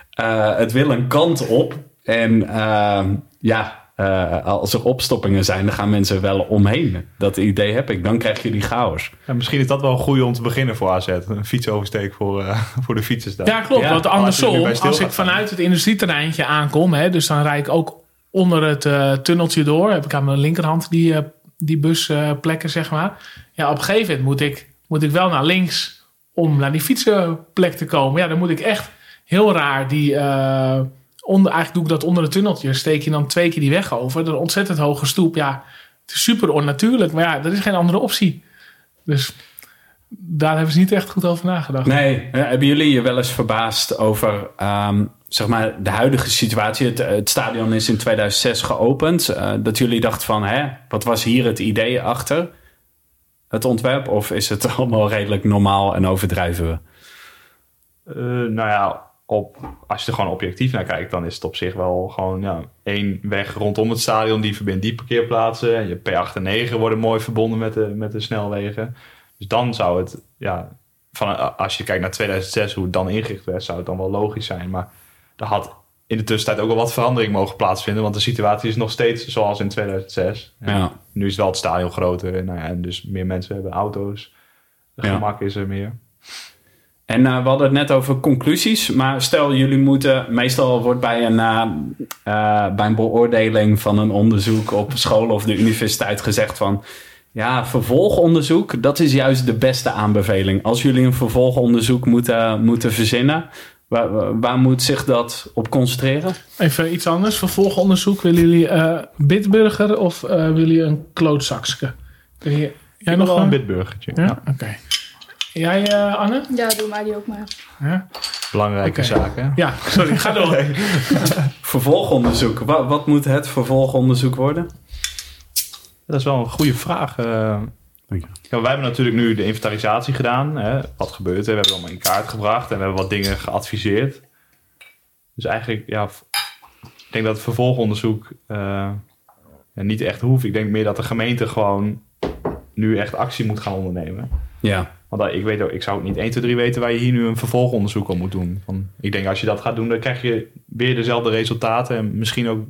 Eh, het wil een kant op. En eh, ja, eh, als er opstoppingen zijn, dan gaan mensen wel omheen. Dat idee heb ik. Dan krijg je die chaos. Ja, misschien is dat wel een goede om te beginnen voor AZ. Een fietsoversteek voor, eh, voor de fietsers daar. Ja, klopt. Ja, want als er andersom, stil als ik vanuit het industrieterreintje aankom, hè, dus dan rijd ik ook onder het eh, tunneltje door. Heb ik aan mijn linkerhand die, eh, die busplekken, zeg maar. Ja, op een gegeven moment moet ik, moet ik wel naar links om naar die fietsenplek te komen. Ja, dan moet ik echt heel raar die... eh, onder, eigenlijk doe ik dat onder het tunneltje. Steek je dan twee keer die weg over. Een ontzettend hoge stoep. Ja, het is super onnatuurlijk. Maar ja, er is geen andere optie. Dus daar hebben ze niet echt goed over nagedacht. Nee, eh, hebben jullie je wel eens verbaasd over ehm, zeg maar de huidige situatie? Het, het stadion is in 2006 geopend. eh, dat jullie dachten van, hè, wat was hier het idee achter het ontwerp? Of is het allemaal redelijk normaal en overdrijven we? Eh, nou ja, op, als je er gewoon objectief naar kijkt, dan is het op zich wel gewoon ja, één weg rondom het stadion. Die verbindt die parkeerplaatsen. En je P8 en 9 worden mooi verbonden met de, met de snelwegen. Dus dan zou het, ja, van, als je kijkt naar 2006, hoe het dan ingericht werd, zou het dan wel logisch zijn. Maar er had in de tussentijd ook wel wat verandering mogen plaatsvinden. Want de situatie is nog steeds zoals in 2006. En Ja. Nu is wel het stadion groter. En, nou ja, en dus meer mensen hebben auto's. De gemak is er meer. En eh, we hadden het net over conclusies. Maar stel, jullie moeten... Meestal wordt bij een, eh, eh, bij een beoordeling van een onderzoek op school of de universiteit gezegd van... Ja, vervolgonderzoek, dat is juist de beste aanbeveling. Als jullie een vervolgonderzoek moeten, moeten verzinnen... Waar, waar moet zich dat op concentreren? Even iets anders. Vervolgonderzoek. Willen jullie eh Bitburger of eh willen jullie een klootzakske? Jij Ik nog wel een een? bitburgertje. Ja? Oké. Jij, eh, Anne? ja, doe mij die ook maar. Ja? Belangrijke zaken. ja, sorry. Ga door. Vervolgonderzoek. Wat, wat moet het vervolgonderzoek worden? Dat is wel een goede vraag. je. Ja, wij hebben natuurlijk nu de inventarisatie gedaan. Hè. Wat gebeurt er? We hebben het allemaal in kaart gebracht en we hebben wat dingen geadviseerd. Dus eigenlijk, ja, ik denk dat het vervolgonderzoek eh, ja, niet echt hoeft. Ik denk meer dat de gemeente gewoon nu echt actie moet gaan ondernemen. Ja, Want ik, weet ook, ik zou ook niet 1, 2, 3 weten waar je hier nu een vervolgonderzoek op moet doen. Van, ik denk als je dat gaat doen, dan krijg je weer dezelfde resultaten. En misschien ook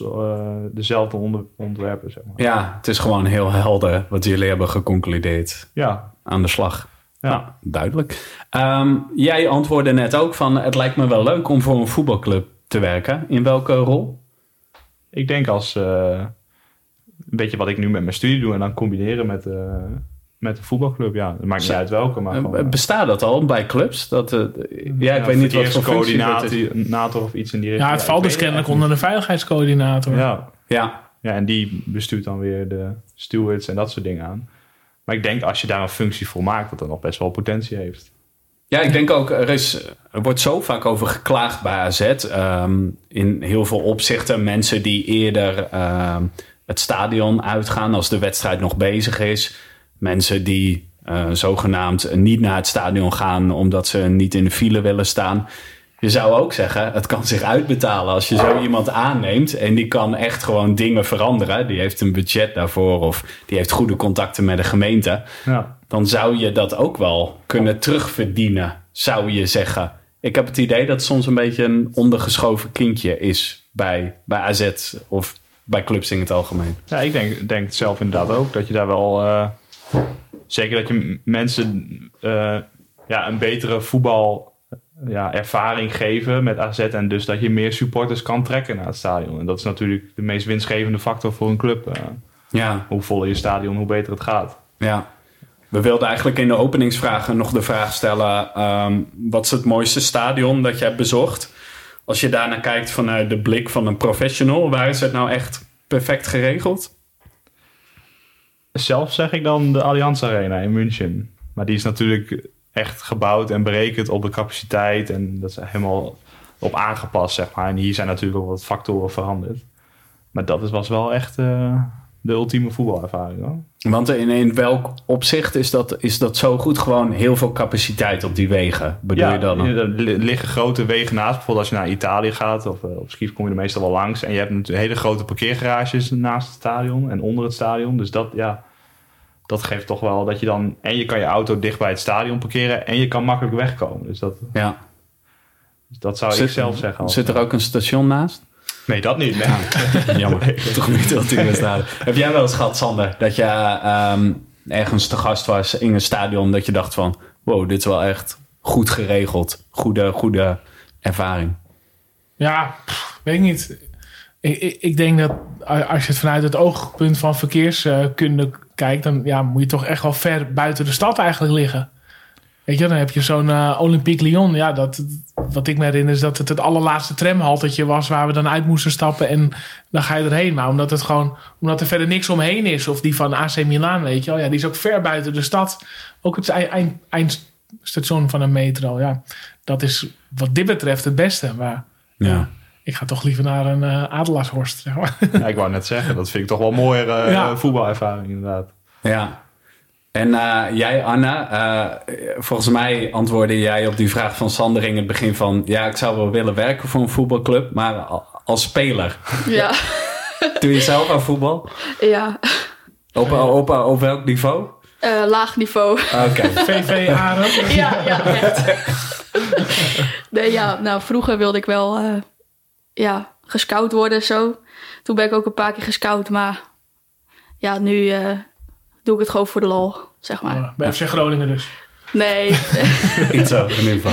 eh, dezelfde onder, ontwerpen, zeg maar. ja, het is gewoon heel helder wat jullie hebben geconcludeerd. Ja, Aan de slag. ja. Nou, duidelijk. Ehm, jij antwoordde net ook van... het lijkt me wel leuk om voor een voetbalclub te werken. In welke rol? Ik denk als eh, een beetje wat ik nu met mijn studie doe en dan combineren met, eh, met een voetbalclub. Ja, het maakt niet uit welke, maar gewoon, Eh, eh, Bestaat dat al bij clubs? Dat, eh, ja, ik weet niet wat voor dat coördinator of iets in die richting. Ja, het valt dus kennelijk onder de veiligheidscoördinator. Ja. Ja, ja, en die bestuurt dan weer de stewards en dat soort dingen aan. Maar ik denk als je daar een functie voor maakt, dat dat nog best wel potentie heeft. Ja, ik denk ook, er, is, er wordt zo vaak over geklaagd bij AZ. ehm, in heel veel opzichten. Mensen die eerder ehm, het stadion uitgaan als de wedstrijd nog bezig is. Mensen die eh, zogenaamd niet naar het stadion gaan omdat ze niet in de file willen staan. je zou ook zeggen, het kan zich uitbetalen als je zo iemand aanneemt en die kan echt gewoon dingen veranderen. Die heeft een budget daarvoor of die heeft goede contacten met de gemeente. Ja. Dan zou je dat ook wel kunnen terugverdienen, zou je zeggen. Ik heb het idee dat het soms een beetje een ondergeschoven kindje is bij, bij AZ of bij clubs in het algemeen. Ja, ik denk, denk zelf inderdaad ook dat je daar wel. eh, zeker dat je mensen eh, ja, een betere voetbal. Ja, ervaring geven met AZ en dus dat je meer supporters kan trekken naar het stadion. En dat is natuurlijk de meest winstgevende factor voor een club. eh. Ja, hoe voller je stadion, hoe beter het gaat. Ja. We wilden eigenlijk in de openingsvragen nog de vraag stellen: ehm, wat is het mooiste stadion dat je hebt bezocht? Als je daarnaar kijkt vanuit de blik van een professional, waar is het nou echt perfect geregeld? Zelf zeg ik dan de Allianz Arena in München. Maar die is natuurlijk echt gebouwd en berekend op de capaciteit. En dat is helemaal op aangepast, zeg maar. En hier zijn natuurlijk ook wat factoren veranderd. Maar dat was wel echt eh, de ultieme voetbalervaring. Hoor. Want in, in welk opzicht is dat, is dat zo goed? Gewoon heel veel capaciteit op die wegen, bedoel je dan? er li- liggen grote wegen naast. Bijvoorbeeld als je naar Italië gaat of eh, op ski kom je er meestal wel langs. En je hebt natuurlijk hele grote parkeergarages naast het stadion en onder het stadion. Dus dat, ja, dat geeft toch wel dat je dan... En je kan je auto dicht bij het stadion parkeren en je kan makkelijk wegkomen. Dus dat, Ja. dus dat zou ik zelf zeggen. als- Zit er ook een station naast? Nee, dat niet. Nee. Jammer. Toch niet dat ultieme stadion. Heb jij wel eens gehad, Sander, dat je ehm, ergens te gast was in een stadion dat je dacht van, wow, dit is wel echt goed geregeld, goede, goede ervaring. Ja, pff, weet ik niet. Ik, ik, ik denk dat als je het vanuit het oogpunt van verkeerskunde kijkt, dan ja, moet je toch echt wel ver buiten de stad eigenlijk liggen. Weet je, dan heb je zo'n eh, Olympique Lyon. Ja, dat, wat ik me herinner is dat het het allerlaatste tramhaltertje was waar we dan uit moesten stappen en dan ga je erheen. Maar omdat het gewoon, omdat er verder niks omheen is, of die van AC Milan, weet je wel, ja, die is ook ver buiten de stad. Ook het eind, eind, eindstation van een metro. Ja, dat is wat dit betreft het beste. Maar Ja. ik ga toch liever naar een Adelaarshorst. Zeg maar. Ja, ik wou net zeggen, dat vind ik toch wel mooier eh, Ja. voetbalervaring inderdaad. Ja. En eh, jij, Anna, eh, volgens mij antwoordde jij op die vraag van Sander in het begin van... Ja, ik zou wel willen werken voor een voetbalclub, maar al- als speler. Ja, Doe je zelf aan voetbal? ja. Op, op, op, welk niveau? Eh, laag niveau. Oké. VV Arem. ja, ja, echt. nee, ja, nou, vroeger wilde ik wel eh, ja, gescout worden zo. Toen ben ik ook een paar keer gescout, maar ja, nu eh, doe ik het gewoon voor de lol, zeg maar. Oh, Bij FC Groningen dus. Nee, Iets zo, in ieder geval.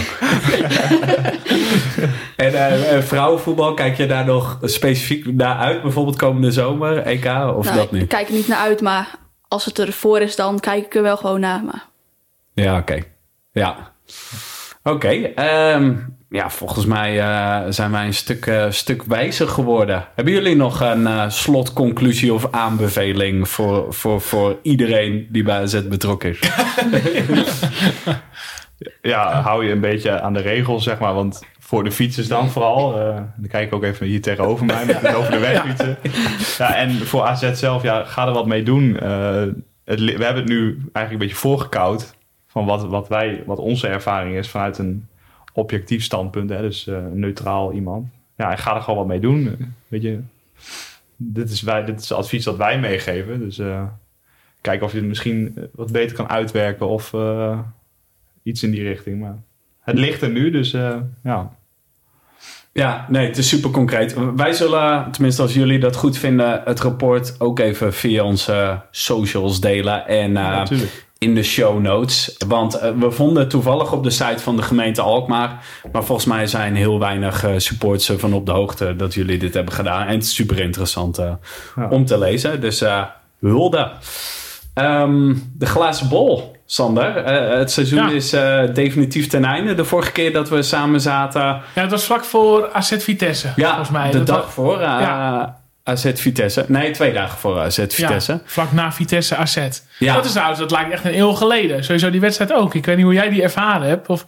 en eh, eh, vrouwenvoetbal, kijk je daar nog specifiek naar uit? Bijvoorbeeld komende zomer, EK, of nou, dat ik niet? kijk er niet naar uit, maar als het ervoor is, dan kijk ik er wel gewoon naar. Maar Ja, oké. Ja. Oké. ehm, ja, volgens mij eh, zijn wij een stuk, eh, stuk wijzer geworden. Hebben jullie nog een eh, slotconclusie of aanbeveling voor, voor, voor iedereen die bij AZ betrokken is? Ja, hou je een beetje aan de regels, zeg maar. Want voor de fietsers dan vooral. dan kijk ik ook even hier tegenover mij, met het over de weg fietsen. Ja, en voor AZ zelf, ja, ga er wat mee doen. Het, we hebben het nu eigenlijk een beetje voorgekoud. Van wat, wat, wij, wat onze ervaring is vanuit een objectief standpunt. Hè, dus eh, een neutraal iemand. Ja, en ga er gewoon wat mee doen. Weet je, dit is, wij, dit is het advies dat wij meegeven. Dus eh, kijk of je het misschien eh, wat beter kan uitwerken of iets in die richting. Maar het ligt er nu, dus eh, ja. Ja, nee, het is super concreet. Wij zullen, tenminste als jullie dat goed vinden, het rapport ook even via onze socials delen. En eh, natuurlijk. In de show notes. Want eh, we vonden toevallig op de site van de gemeente Alkmaar. Maar volgens mij zijn heel weinig eh, supporters ervan op de hoogte dat jullie dit hebben gedaan. En het is super interessant eh, Ja. om te lezen. Dus hulde. Ehm, de glazen bol, Sander. Het seizoen Ja. is definitief ten einde. De vorige keer dat we samen zaten. Ja, het was vlak voor AZ Vitesse, Ja, volgens mij. de Dat dag was- voor Ja. AZ Vitesse. Nee, twee dagen voor AZ Vitesse. Ja, vlak na Vitesse AZ. Ja. Dat is trouwens, dat lijkt echt een eeuw geleden. Sowieso die wedstrijd ook. Ik weet niet hoe jij die ervaren hebt. Of,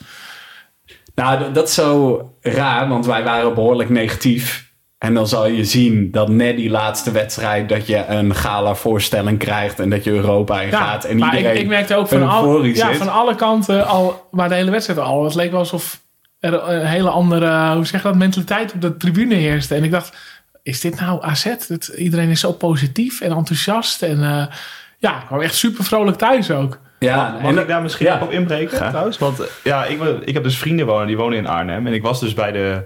Nou, dat is zo raar, want wij waren behoorlijk negatief. En dan zal je zien dat net die laatste wedstrijd... dat je een gala voorstelling krijgt en dat je Europa in gaat. En maar iedereen ik, ik merkte ook van, al, ja, van alle kanten al, maar de hele wedstrijd al. Het leek wel alsof er een hele andere, hoe zeg je dat, mentaliteit op de tribune heerste. En ik dacht, is dit nou AZ? Het, iedereen is zo positief en enthousiast. En eh, ja, ik kwam echt super vrolijk thuis ook. Ja, Mag ik daar misschien ja. ook op inbreken trouwens? Want eh, ja, ik, ik heb dus vrienden wonen, die wonen in Arnhem. En ik was dus bij de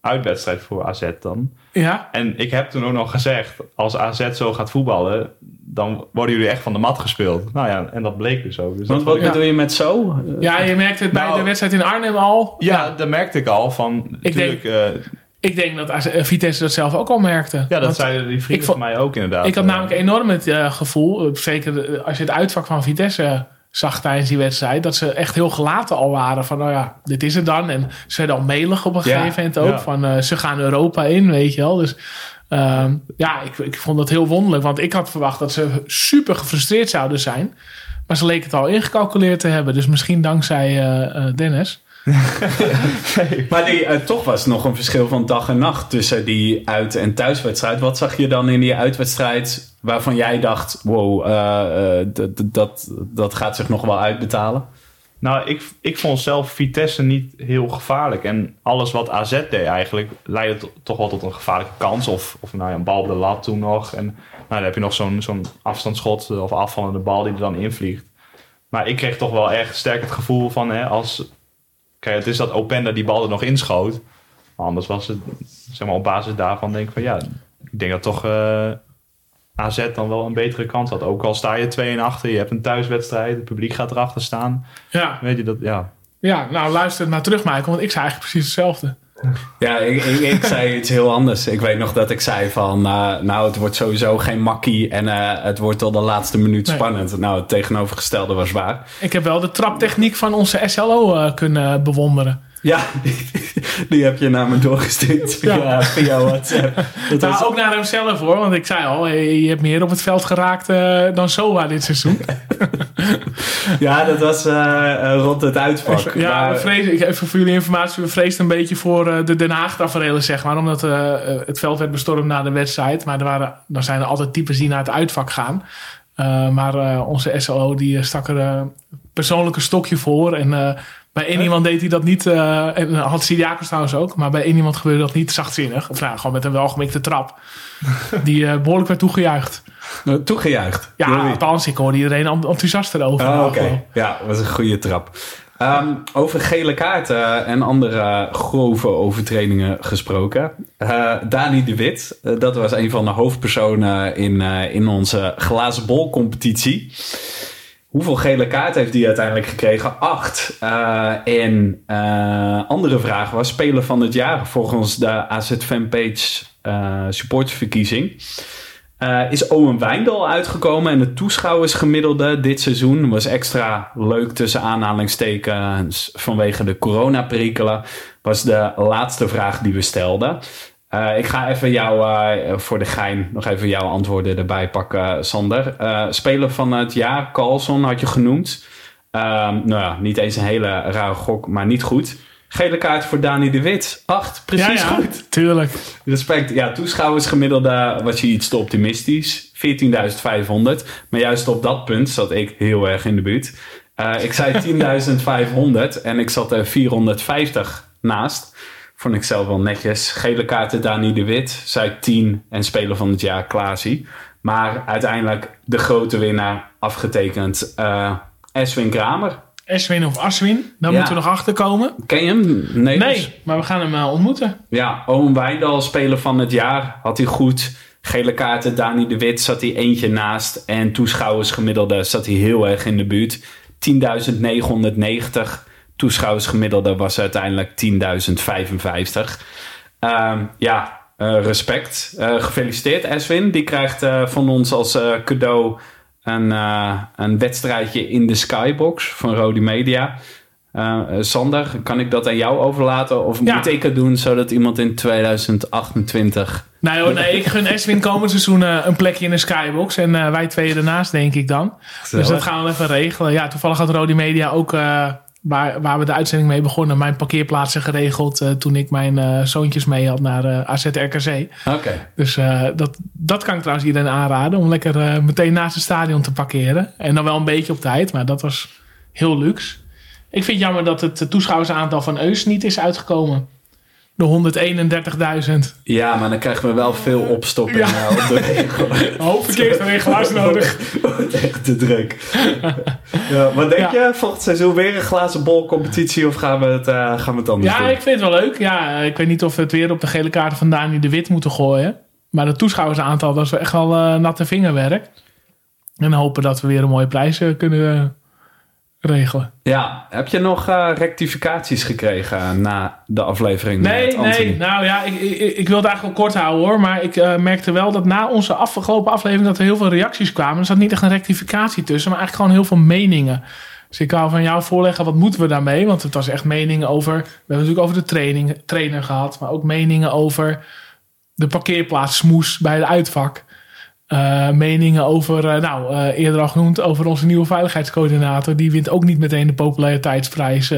uitwedstrijd voor AZ dan. Ja, En ik heb toen ook nog gezegd, als AZ zo gaat voetballen, dan worden jullie echt van de mat gespeeld. Nou ja, en dat bleek dus ook. Dus Want dat wat bedoel je met zo? ja je merkte het bij Nou, de wedstrijd in Arnhem al. ja, dat merkte ik al van, Ik natuurlijk, eh, Ik denk dat AZ eh, Vitesse dat zelf ook al merkte. ja, dat Want zeiden die vrienden vond- van mij ook inderdaad. Ik had Eh, namelijk enorm het eh, gevoel, zeker als je het uitvak van Vitesse zag tijdens die wedstrijd, dat ze echt heel gelaten al waren van, nou ja, dit is het dan. En ze werden al melig op een Ja, gegeven moment ook, ja. van ze gaan Europa in, weet je wel. Dus ehm, ja, ik, ik vond dat heel wonderlijk, want ik had verwacht dat ze super gefrustreerd zouden zijn. Maar ze leken het al ingecalculeerd te hebben, dus misschien dankzij eh, Maar die, eh, toch was nog een verschil van dag en nacht tussen die uit- en thuiswedstrijd. Wat zag je dan in die uitwedstrijd waarvan jij dacht: wow, eh, eh, dat, dat gaat zich nog wel uitbetalen? Nou, ik, ik vond zelf Vitesse niet heel gevaarlijk. En alles wat AZ deed eigenlijk, leidde to- toch wel tot een gevaarlijke kans. Of, of nou ja, een bal op de lat toen nog. En nou, dan heb je nog zo'n zo'n afstandsschot of afvallende bal die er dan invliegt. Maar ik kreeg toch wel echt sterk het gevoel van, hè, als... Kijk, het is dat Openda die bal er nog inschoot. Maar anders was het, zeg maar, op basis daarvan denk ik van, ja... Ik denk dat toch eh, AZ dan wel een betere kans had. Ook al sta je 2 en achter, je hebt een thuiswedstrijd, het publiek gaat erachter staan. Ja, Weet je dat, ja. ja nou luister het maar terug, Michael, want ik zei eigenlijk precies hetzelfde. Ja, ik, ik, ik zei iets heel anders. Ik weet nog dat ik zei van, eh, nou, het wordt sowieso geen makkie en eh, het wordt tot de laatste minuut Nee. spannend. Nou, het tegenovergestelde was waar. Ik heb wel de traptechniek van onze SLO eh, kunnen bewonderen. Ja, die heb je naar me doorgestuurd via, Ja. via WhatsApp. Dat was, Nou, ook naar hemzelf hoor, want ik zei al, eh, je hebt meer op het veld geraakt eh, dan Soa dit seizoen. ja, dat was eh, rond het uitvak. ja, Maar- we vrezen, ik even voor jullie informatie, we vreesden een beetje voor de Den Haag tafereelen, zeg maar. Omdat het veld werd bestormd na de wedstrijd. Maar er waren, dan zijn er altijd types die naar het uitvak gaan. Maar onze SLO die stak er persoonlijk een stokje voor. En bij één iemand deed hij dat niet. eh en had Siriakos trouwens ook. Maar bij één iemand gebeurde dat niet zachtzinnig. Of nou, gewoon met een welgemikte trap. Die eh, behoorlijk werd toegejuicht. Eh, Toegejuicht. Ja, wie? althans, ik hoorde iedereen ent- enthousiast erover. Oh, Oké, ja, dat was een goede trap. Ehm, over gele kaarten en andere grove overtredingen gesproken. Eh, Dani de Wit, eh, dat was een van de hoofdpersonen in, eh, in onze glazen bol competitie. Hoeveel gele kaarten heeft hij uiteindelijk gekregen? Acht. Eh, en eh, andere vraag was speler van het jaar volgens de AZ Fanpage eh supportersverkiezing. Is Owen Wijndal uitgekomen en het toeschouwersgemiddelde dit seizoen was extra leuk tussen aanhalingstekens vanwege de coronaperikelen. Was de laatste vraag die we stelden. Eh, ik ga even jou eh, voor de gein nog even jouw antwoorden erbij pakken, Sander. Eh, speler van het jaar, Carlson had je genoemd. Ehm, nou ja, niet eens een hele rare gok, maar niet goed. Gele kaart voor Dani de Wit. Acht, precies ja, ja, goed. Tuurlijk. Respect. Ja, toeschouwersgemiddelde was je iets te optimistisch. 14.500. Maar juist op dat punt zat ik heel erg in de buurt. Ik zei 10.500 en ik zat er 450 naast. Vond ik zelf wel netjes. Gele kaarten Dani de Wit, zei 10 en speler van het jaar Klaasie. Maar uiteindelijk de grote winnaar afgetekend Eswin Kramer. Eswin of Aswin, daar Ja. moeten we nog achter komen. Ken je hem? Nee. dus- Nee, maar we gaan hem eh, ontmoeten. Ja, Owen Wijndal, speler van het jaar, had hij goed. Gele kaarten, Dani de Wit zat hij eentje naast. En toeschouwersgemiddelde zat hij heel erg in de buurt. 10.990. Toeschouwersgemiddelde was uiteindelijk 10.055. Ehm, ja, eh, respect. Eh, gefeliciteerd Eswin. Die krijgt eh, van ons als cadeau een, een wedstrijdje in de Skybox van Rodi Media. Sander, kan ik dat aan jou overlaten? Of Ja. moet ik het doen zodat iemand in 2028... Nee, hoor, nee, ik gun Eswin komend seizoen een plekje in de Skybox. En wij tweeën ernaast, denk ik dan. Dus dat gaan we even regelen. Ja, toevallig had Rodi Media ook, waar, waar we de uitzending mee begonnen, mijn parkeerplaatsen geregeld. eh, toen ik mijn eh, zoontjes mee had naar eh AZ RKC. Oké. Dus eh, dat, dat kan ik trouwens iedereen aanraden. Om lekker eh, meteen naast het stadion te parkeren. En dan wel een beetje op tijd, maar dat was heel luxe. Ik vind het jammer dat het toeschouwersaantal van Eus niet is uitgekomen. De 131.000. Ja, maar dan krijgen we wel veel opstopping Ja. eh, op de regel. Hoop verkeersregelaars nodig. Wordt echt te druk. ja, wat denk Ja. je? Volgend seizoen weer een glazen bol competitie of gaan we het, eh, gaan we het anders Ja, doen? ik vind het wel leuk. Ja, ik weet niet of we het weer op de gele kaarten van Dani de Wit moeten gooien. Maar het toeschouwersaantal, dat is wel echt wel eh, natte vingerwerk. En hopen dat we weer een mooie prijs eh, kunnen eh, regelen. Ja, heb je nog eh, rectificaties gekregen na de aflevering Nee, nee. Nou ja, ik, ik, ik wil het eigenlijk wel kort houden hoor. Maar ik eh, merkte wel dat na onze afgelopen aflevering dat er heel veel reacties kwamen. Er zat niet echt een rectificatie tussen, maar eigenlijk gewoon heel veel meningen. Dus ik wou van jou voorleggen, wat moeten we daarmee? Want het was echt meningen over... We hebben natuurlijk over de training, trainer gehad. Maar ook meningen over de parkeerplaats smoes bij het uitvak. Eh, meningen over, eh, nou, eh, eerder al genoemd, over onze nieuwe veiligheidscoördinator. Die wint ook niet meteen de populariteitsprijs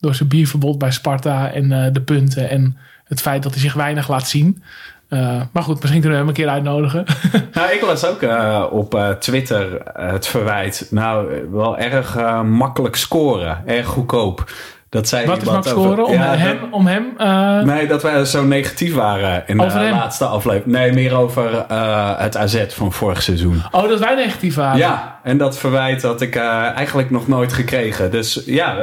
door zijn bierverbod bij Sparta en de punten en het feit dat hij zich weinig laat zien. Maar goed, misschien kunnen we hem een keer uitnodigen. Nou, ik las ook op Twitter het verwijt. Nou, wel erg makkelijk scoren. Erg goedkoop. Dat zei Wat is Max over- scoren? Om Ja, hem, dat- om hem eh, Nee, dat wij zo negatief waren in Over de hem? laatste aflevering. Nee, meer over eh, het AZ van vorig seizoen. Oh, dat wij negatief waren. Ja, en dat verwijt had ik eh, eigenlijk nog nooit gekregen. Dus ja,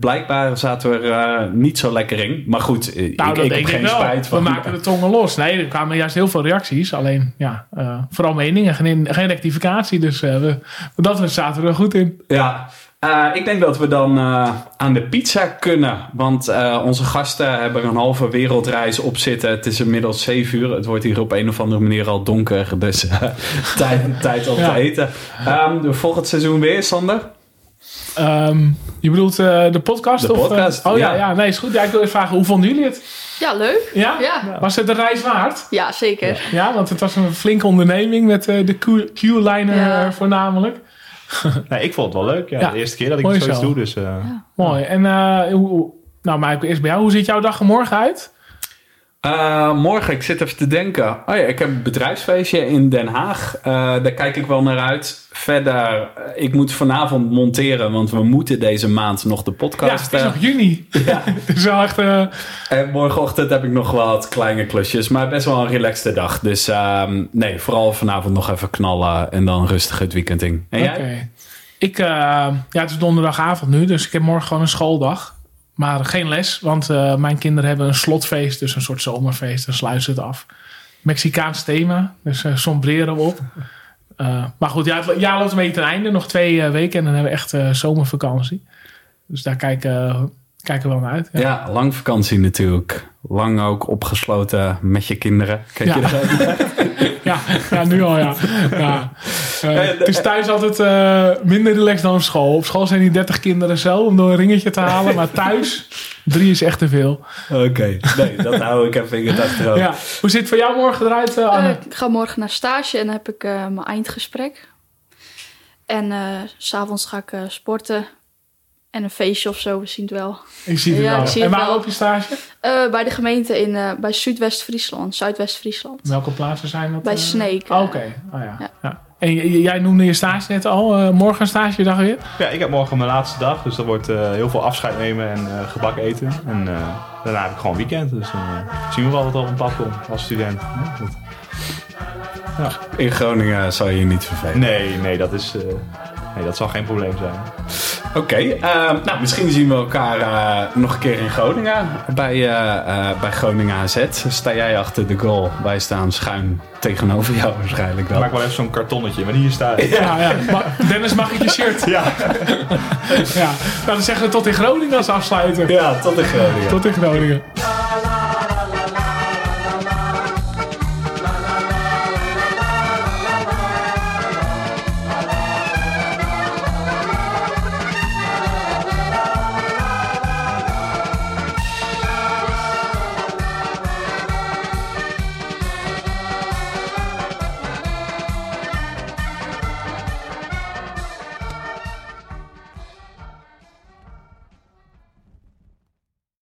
blijkbaar zaten we er niet zo lekker in. Maar goed, Nou, ik, dat ik heb ik geen wel. spijt van. We maken de tongen los. Nee, er kwamen juist heel veel reacties. Alleen, ja, vooral meningen. Geen, geen rectificatie. Dus we, dat we zaten er goed in. Ja, eh, ik denk dat we dan eh, aan de pizza kunnen. Want eh, onze gasten hebben een halve wereldreis op zitten. Het is inmiddels 7 uur. Het wordt hier op een of andere manier al donker. Dus tijd, tijd om Ja. te eten. Ehm volgend seizoen weer, Sander? Ehm, je bedoelt de podcast? De of, podcast, oh ja, ja. ja, nee, is goed. Ja, ik wil even vragen, hoe vonden jullie het? Ja, leuk. Ja? Ja. Was het de reis waard? Ja, zeker. Ja, want het was een flinke onderneming met de Q-liner Ja. voornamelijk. Nee, ik vond het wel leuk. Ja, Ja. De eerste keer dat ik Mooi zoiets zo. doe. Dus, eh, Mooi. En eh, hoe, hoe- nou, maar ik eerst bij jou. Hoe ziet jouw dag er morgen uit? Eh, morgen, ik zit even te denken. Oh ja, ik heb een bedrijfsfeestje in Den Haag. Eh, daar kijk ik wel naar uit. Verder, eh, ik moet vanavond monteren, want we moeten deze maand nog de Ja, podcast. het is nog juni. ja. Wel echt... En morgenochtend heb ik nog wat kleine klusjes, maar best wel een relaxte dag. Dus ehm, nee, vooral vanavond nog even knallen en dan rustig het weekend in. En jij? Ik, ja, het is donderdagavond nu, dus ik heb morgen gewoon een schooldag. Maar geen les, want eh, mijn kinderen hebben een slotfeest, dus een soort zomerfeest. Dan sluiten ze het af. Mexicaans thema, dus eh sombreren we op. Eh, maar goed, ja, het jaar loopt een beetje ten einde. Nog twee eh, weken en dan hebben we echt eh, zomervakantie. Dus daar kijken, kijken we wel naar uit. Ja, lang vakantie natuurlijk. Lang ook opgesloten met je kinderen. Kijk je Ja. daar? Ja, ja, nu al ja. ja. Eh, het is thuis altijd eh, minder relaxed dan op school. Op school zijn die 30 kinderen zo om door een ringetje te halen. Maar thuis, drie is echt te veel. Oké, nee, dat hou ik even in het achterhoofd. Ja. Hoe zit het voor jou morgen eruit, eh, Anne? Ik ga morgen naar stage en dan heb ik eh, mijn eindgesprek. En eh, s s'avonds ga ik sporten. En een feestje of zo, we zien het wel. ik zie het ja, wel. ik zie en waar wel. loop je stage? Eh, bij de gemeente in, eh, bij Zuidwest-Friesland, Zuidwest-Friesland. Welke plaatsen zijn dat? Bij eh? Sneek. Oh, Oké, oh, ja. Ja. Ja. En jij noemde je stage net al. eh, morgen een stagedag weer? ja, ik heb morgen mijn laatste dag. Dus dat wordt eh, heel veel afscheid nemen en eh, gebak eten. En eh, daarna heb ik gewoon weekend. Dus dan zien we wel wat er op een pad komt als student. Ja, In Groningen zal je je niet vervelen. Nee, nee, dat is... nee, dat zal geen probleem zijn. Oké, ehm, nou misschien zien we elkaar eh, nog een keer in Groningen. Bij, eh, eh, bij Groningen AZ. Sta jij achter de goal. Wij staan schuin tegenover jou waarschijnlijk Ik dan. maak wel even zo'n kartonnetje, maar hier staat het. Ja, ja. Ma- Dennis, mag ik je shirt? Ja. Ja. Nou, dan zeggen we tot in Groningen als afsluiter. Ja, tot in Groningen. Tot in Groningen.